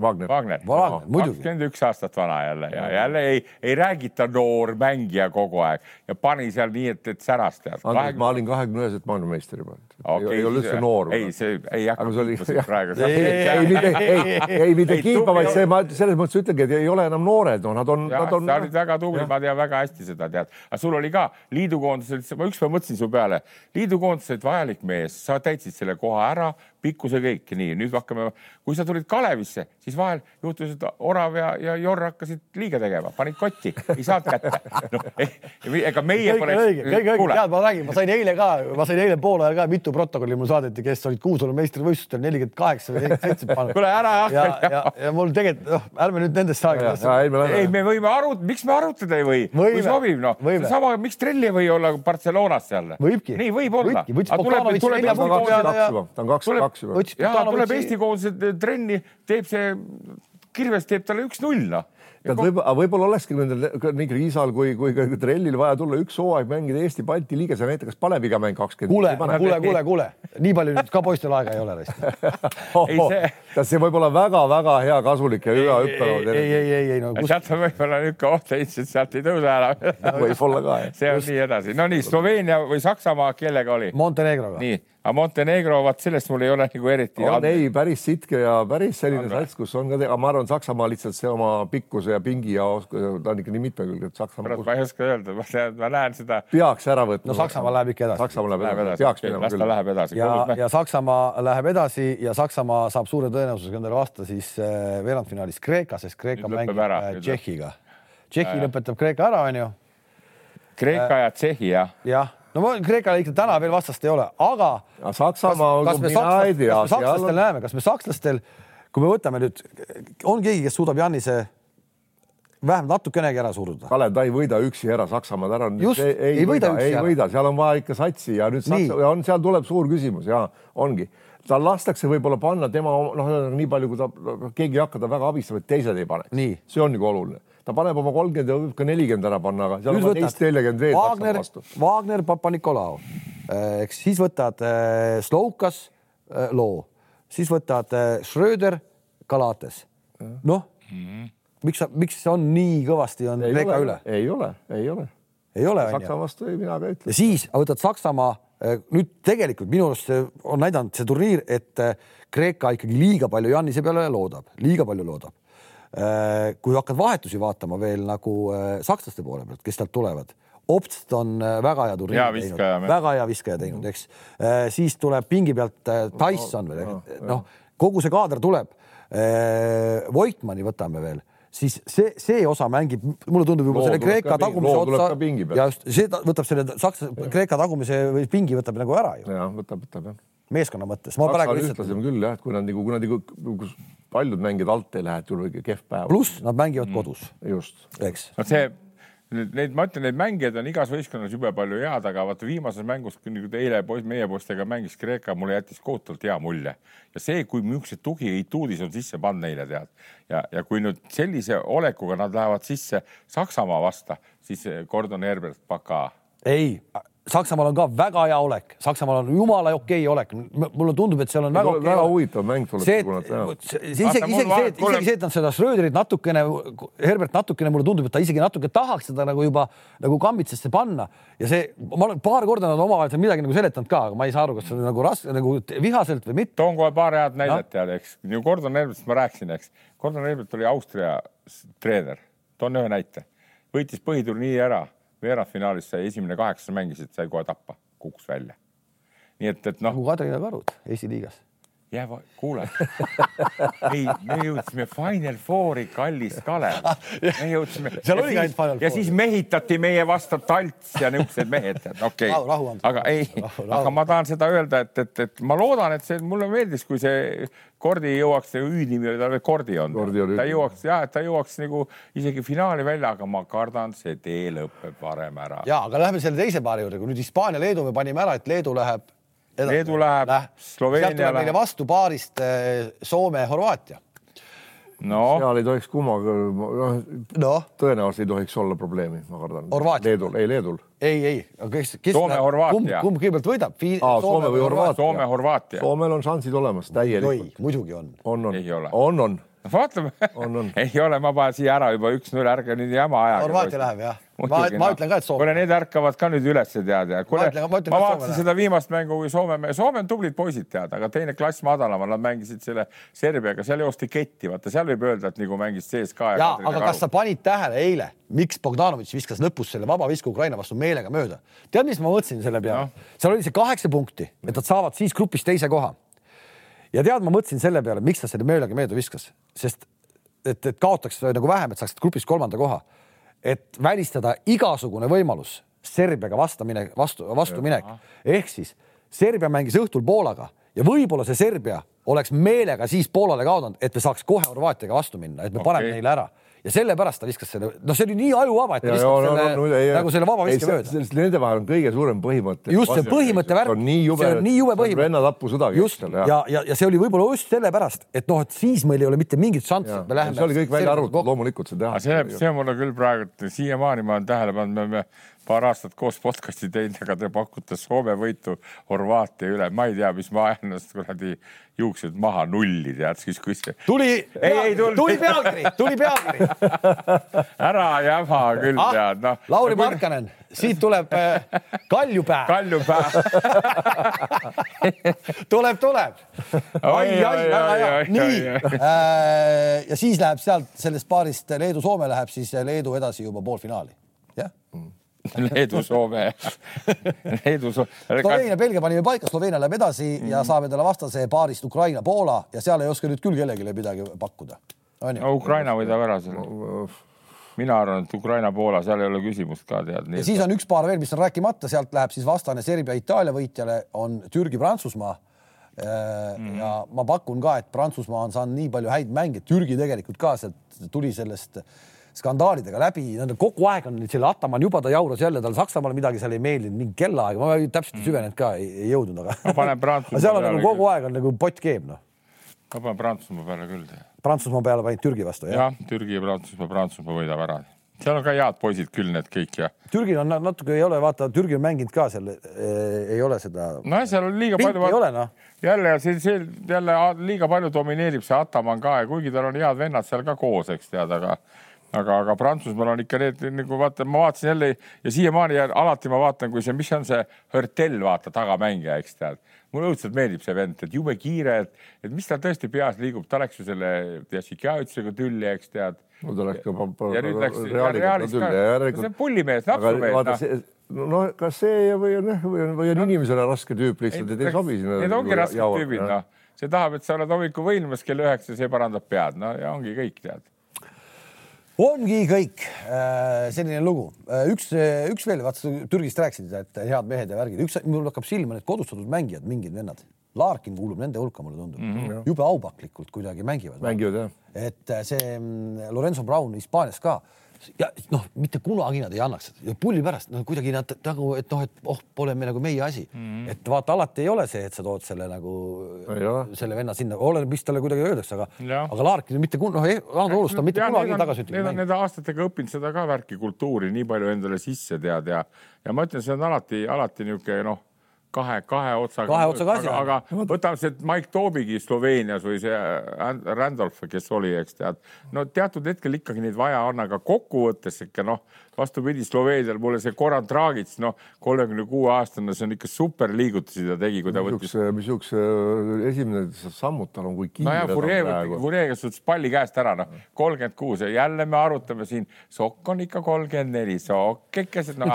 Wagner, Wagner, kakskümmend üks aastat vana jälle ja jälle ei, ei räägita noor mängija kogu aeg ja pani seal nii, et, et säras tead. Andres, ma olin kahekümne üheselt maailmameister juba okay,. ei ole üldse noor. ei, see ei hakka kiitma praegu. ei, ei, ei, ei mitte kiitma, vaid see, ma selles mõttes ütlengi, et ei ole enam noored, no nad on, nad on. sa olid väga tubli, ma tean väga hästi seda tead, aga sul oli ka liidukoondisel, ma ükspäev mõtlesin su peale, liidukoondised vajalik mees, sa täitsid selle koha ära, pikkuse kõik, nii nüüd hakkame, kui sa tulid Kalevisse, siis vahel juhtus, et Orav ja, ja Jorr hakkasid liiga tegema, panid kotti, ei saanud kätte no,. ega meie poleks. õige, õige, õige, tead, ma räägin, ma sain eile ka, ma sain eile poole ajal ka mitu protokolli mul saadeti, kes olid kuusalu meistrivõistlustel nelikümmend kaheksa või nelikümmend seitse pannud. kuule ära ja, hakka. ja, ja mul tegelikult, noh, ärme nüüd nendesse aegadesse. ei, me võime arutada, miks me arutada ei või? kui sobib, noh. sama, miks Trelli ei või olla Barcelonas seal? võibki. nii võib olla. tuleb, tuleb ja tuleb Eesti koondise trenni, teeb see, Kirves teeb talle üks-null, noh tead, võib-olla võib olekski nendel nii Kriisal kui, kui ka Trellil vaja tulla üks hooaeg mängida Eesti-Balti liigas ja näiteks Kaleviga mäng kakskümmend. kuule, kuule, kuule, kuule, nii palju nüüd ka poistel aega ei ole vist tead, see võib olla väga-väga hea, kasulik ja hüva hüppelaud. ei, ei, ei, ei no kus.... sealt on võib-olla niisugune oht, et sealt ei tõuse ära võib-olla ka, jah. see on Just. nii edasi. no nii, Sloveenia või Saksamaa, kellega oli? Montenegroga. nii aga Montenegro, vaat sellest mul ei ole nagu eriti. on ei, päris sitke ja päris selline sats, kus on ka, aga ma arvan, Saksamaa lihtsalt see oma pikkuse ja pingi ja ta on ikka nii mitmekülgne, et Saksamaa. ma ei oska öelda, ma tean, ma näen seda. peaks ära võtma. no Saksamaa läheb ikka edasi. Saksamaa läheb edasi, edasi., peaks minema küll. Läheb edasi. ja, ja Saksamaa läheb edasi ja Saksamaa saab suure tõenäosusega endale vasta siis äh, veerandfinaalis Kreeka, sest Kreeka mängib äh, Tšehhiga. Tšehhi lõpetab Kreeka ära, onju. Kreeka ja Tšehhi, jah? jah no ma Kreekale ikka täna veel vastast ei ole, aga. Saksamaa, kas me sakslastel näeme, kas me sakslastel, kui me võtame nüüd, on keegi, kes suudab Jannise vähemalt natukenegi ära suruda. Kalev, ta ei võida üksi ära Saksamaad ära. just, ei, ei võida üksi ei ära. ei võida, seal on vaja ikka satsi ja nüüd Saksa, ja on, seal tuleb suur küsimus ja ongi, tal lastakse võib-olla panna tema noh, nii palju, kui ta, keegi ei hakka ta väga abistama, et teised ei pane. see on nagu oluline ta paneb oma kolmkümmend ja võib ka nelikümmend ära panna, aga seal on teist nelikümmend veel. Wagner, Wagner, Papa-Nikolau, eh, eks siis võtad äh, Slovkas äh, loo, siis võtad äh, Schröder, Galates. noh mm -hmm., miks miks on nii kõvasti on Kreeka üle? ei ole, ei ole. ei ole. Saksa vastu ei, mina ka ei ütle. ja siis võtad Saksamaa nüüd tegelikult minu arust on näidanud see turniir, et Kreeka ikkagi liiga palju Jannise peale loodab, liiga palju loodab Äh, kui hakkad vahetusi vaatama veel nagu äh, sakslaste poole pealt, kes sealt tulevad, Obst on äh, väga hea turniiri teinud, väga hea viskaja teinud, eks. siis tuleb pingi pealt Tyson veel, noh, kogu see kaader tuleb. Voitmani võtame veel siis see, see osa mängib, mulle tundub juba loo selle Kreeka tagumise otsa ja just see võtab selle Saksa, Kreeka tagumise või pingi võtab nagu ära ju. ja võtab, võtab jah. meeskonna mõttes. Ühtlasem küll jah, et kui nad nagu, kui nad nagu paljud mängijad alt ei lähe, et tuleb kehv päev. pluss nad mängivad mm. kodus. just. eks. no see, neid, ma ütlen, neid mängijaid on igas võistkonnas jube palju head, aga vaata viimases mängus, kui eile poiss, meie poistega mängis Kreeka, mulle jättis kohutavalt hea mulje. ja see, kui niisugused tugiituudis on sisse pannud neile tead ja, ja kui nüüd sellise olekuga nad lähevad sisse Saksamaa vasta, siis Gordon Herbert, Baka. ei Saksamaal on ka väga hea olek, Saksamaal on jumala okei okay olek, mulle tundub, et seal on väga, okay väga huvitav mäng tuleb. see, isegi, isegi see, et isegi see, et nad seda Schröderit natukene, Herbert natukene, mulle tundub, et ta isegi natuke tahaks seda nagu juba nagu kammitsesse panna. Ja see, ma olen paar korda nad omavahel seal midagi nagu seletanud ka, aga ma ei saa aru, kas see on nagu raske, nagu vihaselt või mitte. toon kohe paar head näidet tead, eks, ju Gordon Herbertist ma rääkisin, eks. Gordon Herbert oli Austria treener, toon ühe näite, võitis põhiturniiri ära veerandfinaalis sai esimene kaheksas mängisid, sai kohe tappa, kukkus välja. nii et, et noh. nagu Kadrina Karud Eesti liigas jää, kuule ei, me jõudsime Final Fouri, kallis Kalev. me jõudsime. seal oli ainult Final Four. ja siis mehitati meie vastu Talts ja niisugused mehed, okei okay.. aga ei, aga ma tahan seda öelda, et, et, et ma loodan, et see mulle meeldis, kui see Kordi jõuaks, see Ü-nimi oli tal veel Kordi on. ta jõuaks ja ta jõuaks nagu isegi finaali välja, aga ma kardan, see tee lõpeb varem ära. ja, aga lähme selle teise paari juurde, kui nüüd Hispaania-Leedu me panime ära, et Leedu läheb Leedu läheb Läh., Sloveenia läheb. meile vastu paarist eh, Soome-Horvaatia. no seal ei tohiks kummaga, noh no. tõenäoliselt ei tohiks olla probleemi, ma kardan. Leedul, ei Leedul. ei, ei, aga kes, kes Soome-Horvaatia. kumb, kumb kõigepealt võidab? Soome või Horvaatia? Soome-Horvaatia. Soomel on šansid olemas täielikult. muidugi on. on, on, on, on vaatame. ei ole, ma panen siia ära juba üks-null, ärge nüüd jama ajage. Horvaatia läheb jah. Ma, ma ütlen ka, et Soome. kuule, need ärkavad ka nüüd üles, tead ja. ma, ma, ma vaatasin seda viimast mängu, kui Soome, Soome on tublid poisid, tead, aga teine klass madalamal, nad mängisid selle Serbiaga, seal joosti ketti, vaata seal võib öelda, et nagu mängis CSKA. ja, aga kas sa panid tähele eile, miks Bogdanovitš viskas lõpus selle vaba visku Ukraina vastu meelega mööda? tead, mis ma mõtlesin selle peale no.? seal oli see kaheksa punkti, et nad saavad siis grupis teise koha ja tead, ma mõtlesin selle peale, miks ta selle möödaga mööda viskas, sest et, et kaotaks nagu vähem, et saaksid grupis kolmanda koha. Et välistada igasugune võimalus Serbiaga vastamine, vastu, vastuminek. Ehk siis Serbia mängis õhtul Poolaga ja võib-olla see Serbia oleks meelega siis Poolale kaotanud, et me saaks kohe Horvaatiaga vastu minna, et me okay. paneme neile ära ja sellepärast ta viskas selle, noh, see oli nii ajuvaba, et ta viskas ja, selle no, no, ei, nagu selle vaba viske mööda. Nende vahel on kõige suurem põhimõte. just see põhimõtte värk, see on nii jube põhimõte. vennatapusõda. just ja, ja, ja, ja see oli võib-olla just sellepärast, et noh, et siis meil ei ole mitte mingit šanssi, et me läheme. see oli kõik välja arvutatud, loomulikult see teha. see, see mulle küll praegu siiamaani ma olen tähele pannud, me peame paar aastat koos podcast'i teinud, aga te pakute Soome võitu Horvaatia üle, ma ei tea, mis ma ajan ennast kuradi juuksed maha nulli, tead, siis kui see. tuli, tuli pealkiri, tuli pealkiri ära jäma küll ah,, tead, noh. Lauri Markkanen, siit tuleb äh, Kaljupää. Kaljupää tuleb, tuleb. ai, ai, väga hea, nii. Äh, ja siis läheb sealt sellest paarist Leedu-Soome läheb siis Leedu edasi juba poolfinaali, jah mm Leedu, Soome Leedu, Soome. Sloveenia, Belgia panime paika, Sloveenia läheb edasi mm -hmm. ja saab endale vastase paarist Ukraina, Poola ja seal ei oska nüüd küll kellelegi midagi pakkuda. no Ukraina võidab ära selle. mina arvan, et Ukraina-Poola, seal ei ole küsimust ka tead. ja siis on üks paar veel, mis on rääkimata, sealt läheb siis vastane Serbia-Itaalia võitjale on Türgi-Prantsusmaa Mm -hmm. ja ma pakun ka, et Prantsusmaa on saanud nii palju häid mänge, Türgi tegelikult ka sealt tuli sellest skandaalidega läbi, kogu aeg on selle Ataman juba ta jauras jälle, tal Saksamaale midagi seal ei meeldinud, mingi kellaaeg, ma täpselt ei mm. süvenenud ka, ei jõudnud, aga. panen Prantsusmaa seal on nagu kogu aeg on nagu pott keeb, noh. ma panen Prantsusmaa peale küll. Prantsusmaa peale panid Türgi vastu, jah? jah, Türgi ja Prantsusmaa, Prantsusmaa võidab ära seal on ka head poisid küll need kõik ja. Türgil on natuke ei ole, vaata, Türgi on mänginud ka seal eh,, ei ole seda. nojah, seal on liiga palju. ei ole noh. jälle see, see jälle liiga palju domineerib see Ataman ka ja kuigi tal on head vennad seal ka koos, eks tead, aga aga, aga Prantsusmaal on ikka need nagu vaata, ma vaatasin jälle ja siiamaani alati ma vaatan, kui see, mis on see Hörtel, vaata tagamängija, eks tead. mulle õudselt meeldib see vend, et jube kiire, et, et mis tal tõesti peas liigub, ta läks ju selle Jassikjavitšiga tülli, eks tead. no ta läks ka ja nüüd läks Reaalis ka, see on pullimees, napsumees. noh no kas see või on jah, või on, või on inimesele raske tüüp lihtsalt, et ei sobi sinna. Need ongi rasked tüübid, noh. see tahab, et sa oled hommikuvõilmes kell üheksa, see parandab pead, no ja ongi kõik, tead ongi kõik äh, selline lugu. Äh, üks, üks veel, vaata Türgist rääkisid, et head mehed ja värgid, üks, mul hakkab silma need kodustatud mängijad, mingid vennad. Larkin kuulub nende hulka, mulle tundub mm. -hmm. jube aupaklikult kuidagi mängivad. mängivad jah. et äh, see mm, Lorenzo Brown Hispaanias ka ja noh, mitte kunagi nad ei annaks ja pulli pärast no kuidagi nad nagu, et noh, et oh, pole me nagu meie asi mm. -hmm. et vaata, alati ei ole see, et sa tood selle nagu selle venna sinna, oleneb, mis talle kuidagi öeldakse, aga, aga Larkin mitte kun-, noh, Ando Olust on mitte ja, kunagi tagasi ütelnud. Need on need aastatega õppinud seda ka värki, kultuuri nii palju endale sisse tead ja, ja ma ütlen, see on alati, alati niisugune noh kahe, kahe otsaga. kahe otsaga asi. aga, aga võtame see Mike Toobigi Sloveenias või see Randolph, kes oli, eks tead. no teatud hetkel ikkagi neid vaja on, aga kokkuvõttes ikka noh, vastupidi Sloveenial mulle see Goran Dragic, noh, kolmekümne kuue aastane, see on ikka super liigutusi ta tegi, kui ta võttis. missuguse äh, esimene sammud tal on, kui kiire no ta on praegu. Furee, võttis palli käest ära, noh, kolmkümmend kuus ja jälle me arutame siin, sokk on ikka kolmkümmend neli, sokk ikka see no,.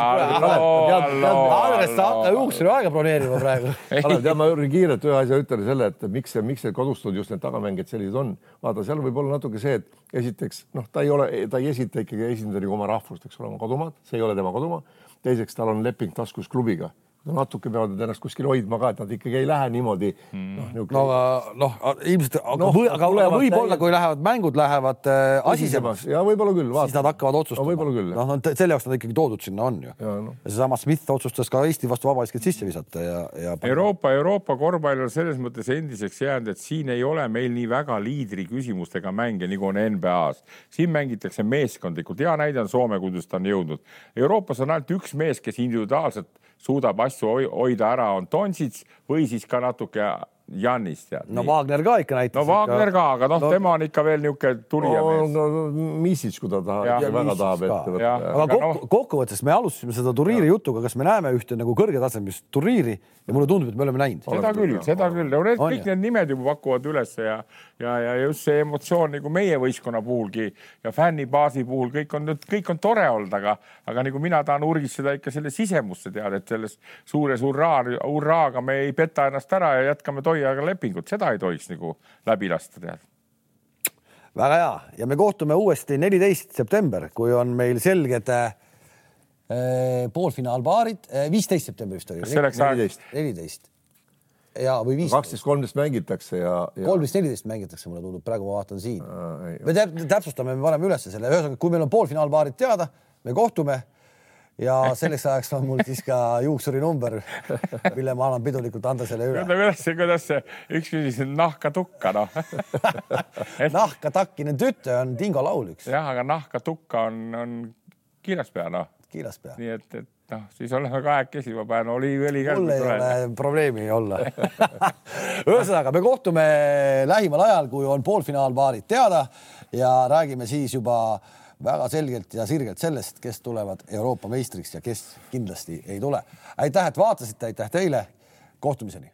Andres, sa hakka juuksuri aega broneerima praegu. tead, ma kiirelt ühe asja ütlen selle, et miks, miks need kodustud just need tagamängijad sellised on. vaata, seal võib olla natuke see, et esiteks noh, ta ei ole, ta ei esita ikkagi esindada nagu oma rahvust, eks ole oma kodumaad, see ei ole tema kodumaa. teiseks, tal on leping taskus klubiga natuke peavad nad ennast kuskil hoidma ka, et nad ikkagi ei lähe niimoodi mm.. noh, no aga noh, ilmselt, aga no, või, aga võib-olla, kui lähevad mängud lähevad äh, asisemaks. ja võib-olla küll. siis nad hakkavad otsustama no,. võib-olla küll. noh, selle jaoks nad ikkagi toodud sinna on ju. ja, no. ja seesama Smith otsustas ka Eesti vastu vabavisked sisse visata ja, ja. Euroopa, Euroopa korvpall on selles mõttes endiseks jäänud, et siin ei ole meil nii väga liidri küsimustega mänge, nagu on NBA-s. siin mängitakse meeskondlikult, hea näide on Soome, kuidas ta on jõudnud. Euroopas on ainult üks mees, kes individuaalselt suudab asju hoida ära, on Tonsits või siis ka natuke Jannis tead. no nii. Wagner ka ikka näitas. no Wagner ka, aga noh no,, tema on ikka veel niisugune tulijamees no,. no Misic, kui ta tahab, väga tahab ette võtta. aga kokku, no... kokkuvõttes me alustasime seda turniiri ja. jutuga, kas me näeme ühte nagu kõrgetasemelist turniiri ja mulle tundub, et me oleme näinud. seda küll, seda küll, no need kõik need nimed juba pakuvad üles ja, ja, ja just see emotsioon nagu meie võistkonna puhulgi ja fännibaasi puhul kõik on kõik on tore olnud, aga, aga nagu mina tahan urgistada ikka selle sisemusse teada, et selles suures hurraa, hurraaga me ei peta ennast ära ja jätkame toi hoiaga lepingut, seda ei tohiks nagu läbi lasta, tead. väga hea ja me kohtume uuesti neliteist september, kui on meil selged äh, poolfinaalpaarid äh,, viisteist september vist oli. kas selleks ajaks? neliteist ja, või viisteist. kaksteist, kolmteist mängitakse ja, ja.... kolmteist, neliteist mängitakse, mulle tundub, praegu ma vaatan siin. me täpsustame, me paneme ülesse selle, ühesõnaga, kui meil on poolfinaalpaarid teada, me kohtume ja selleks ajaks on mul siis ka juuksuri number, mille ma annan pidulikult Andresele üle. kuidas see, kuidas see, üks küsis nahka tukka, noh et... nahka takkine tüte on Dingo laul üks. jah, aga nahka tukka on, on kiiraspea, noh. kiiraspea. nii et, et noh, siis oleme kahekesi, ma panen oliiviõli kätte. mul ei ole probleemi olla ühesõnaga, me kohtume lähimal ajal, kui on poolfinaalpaarid teada ja räägime siis juba väga selgelt ja sirgelt sellest, kes tulevad Euroopa meistriks ja kes kindlasti ei tule. aitäh, et vaatasite, aitäh teile. kohtumiseni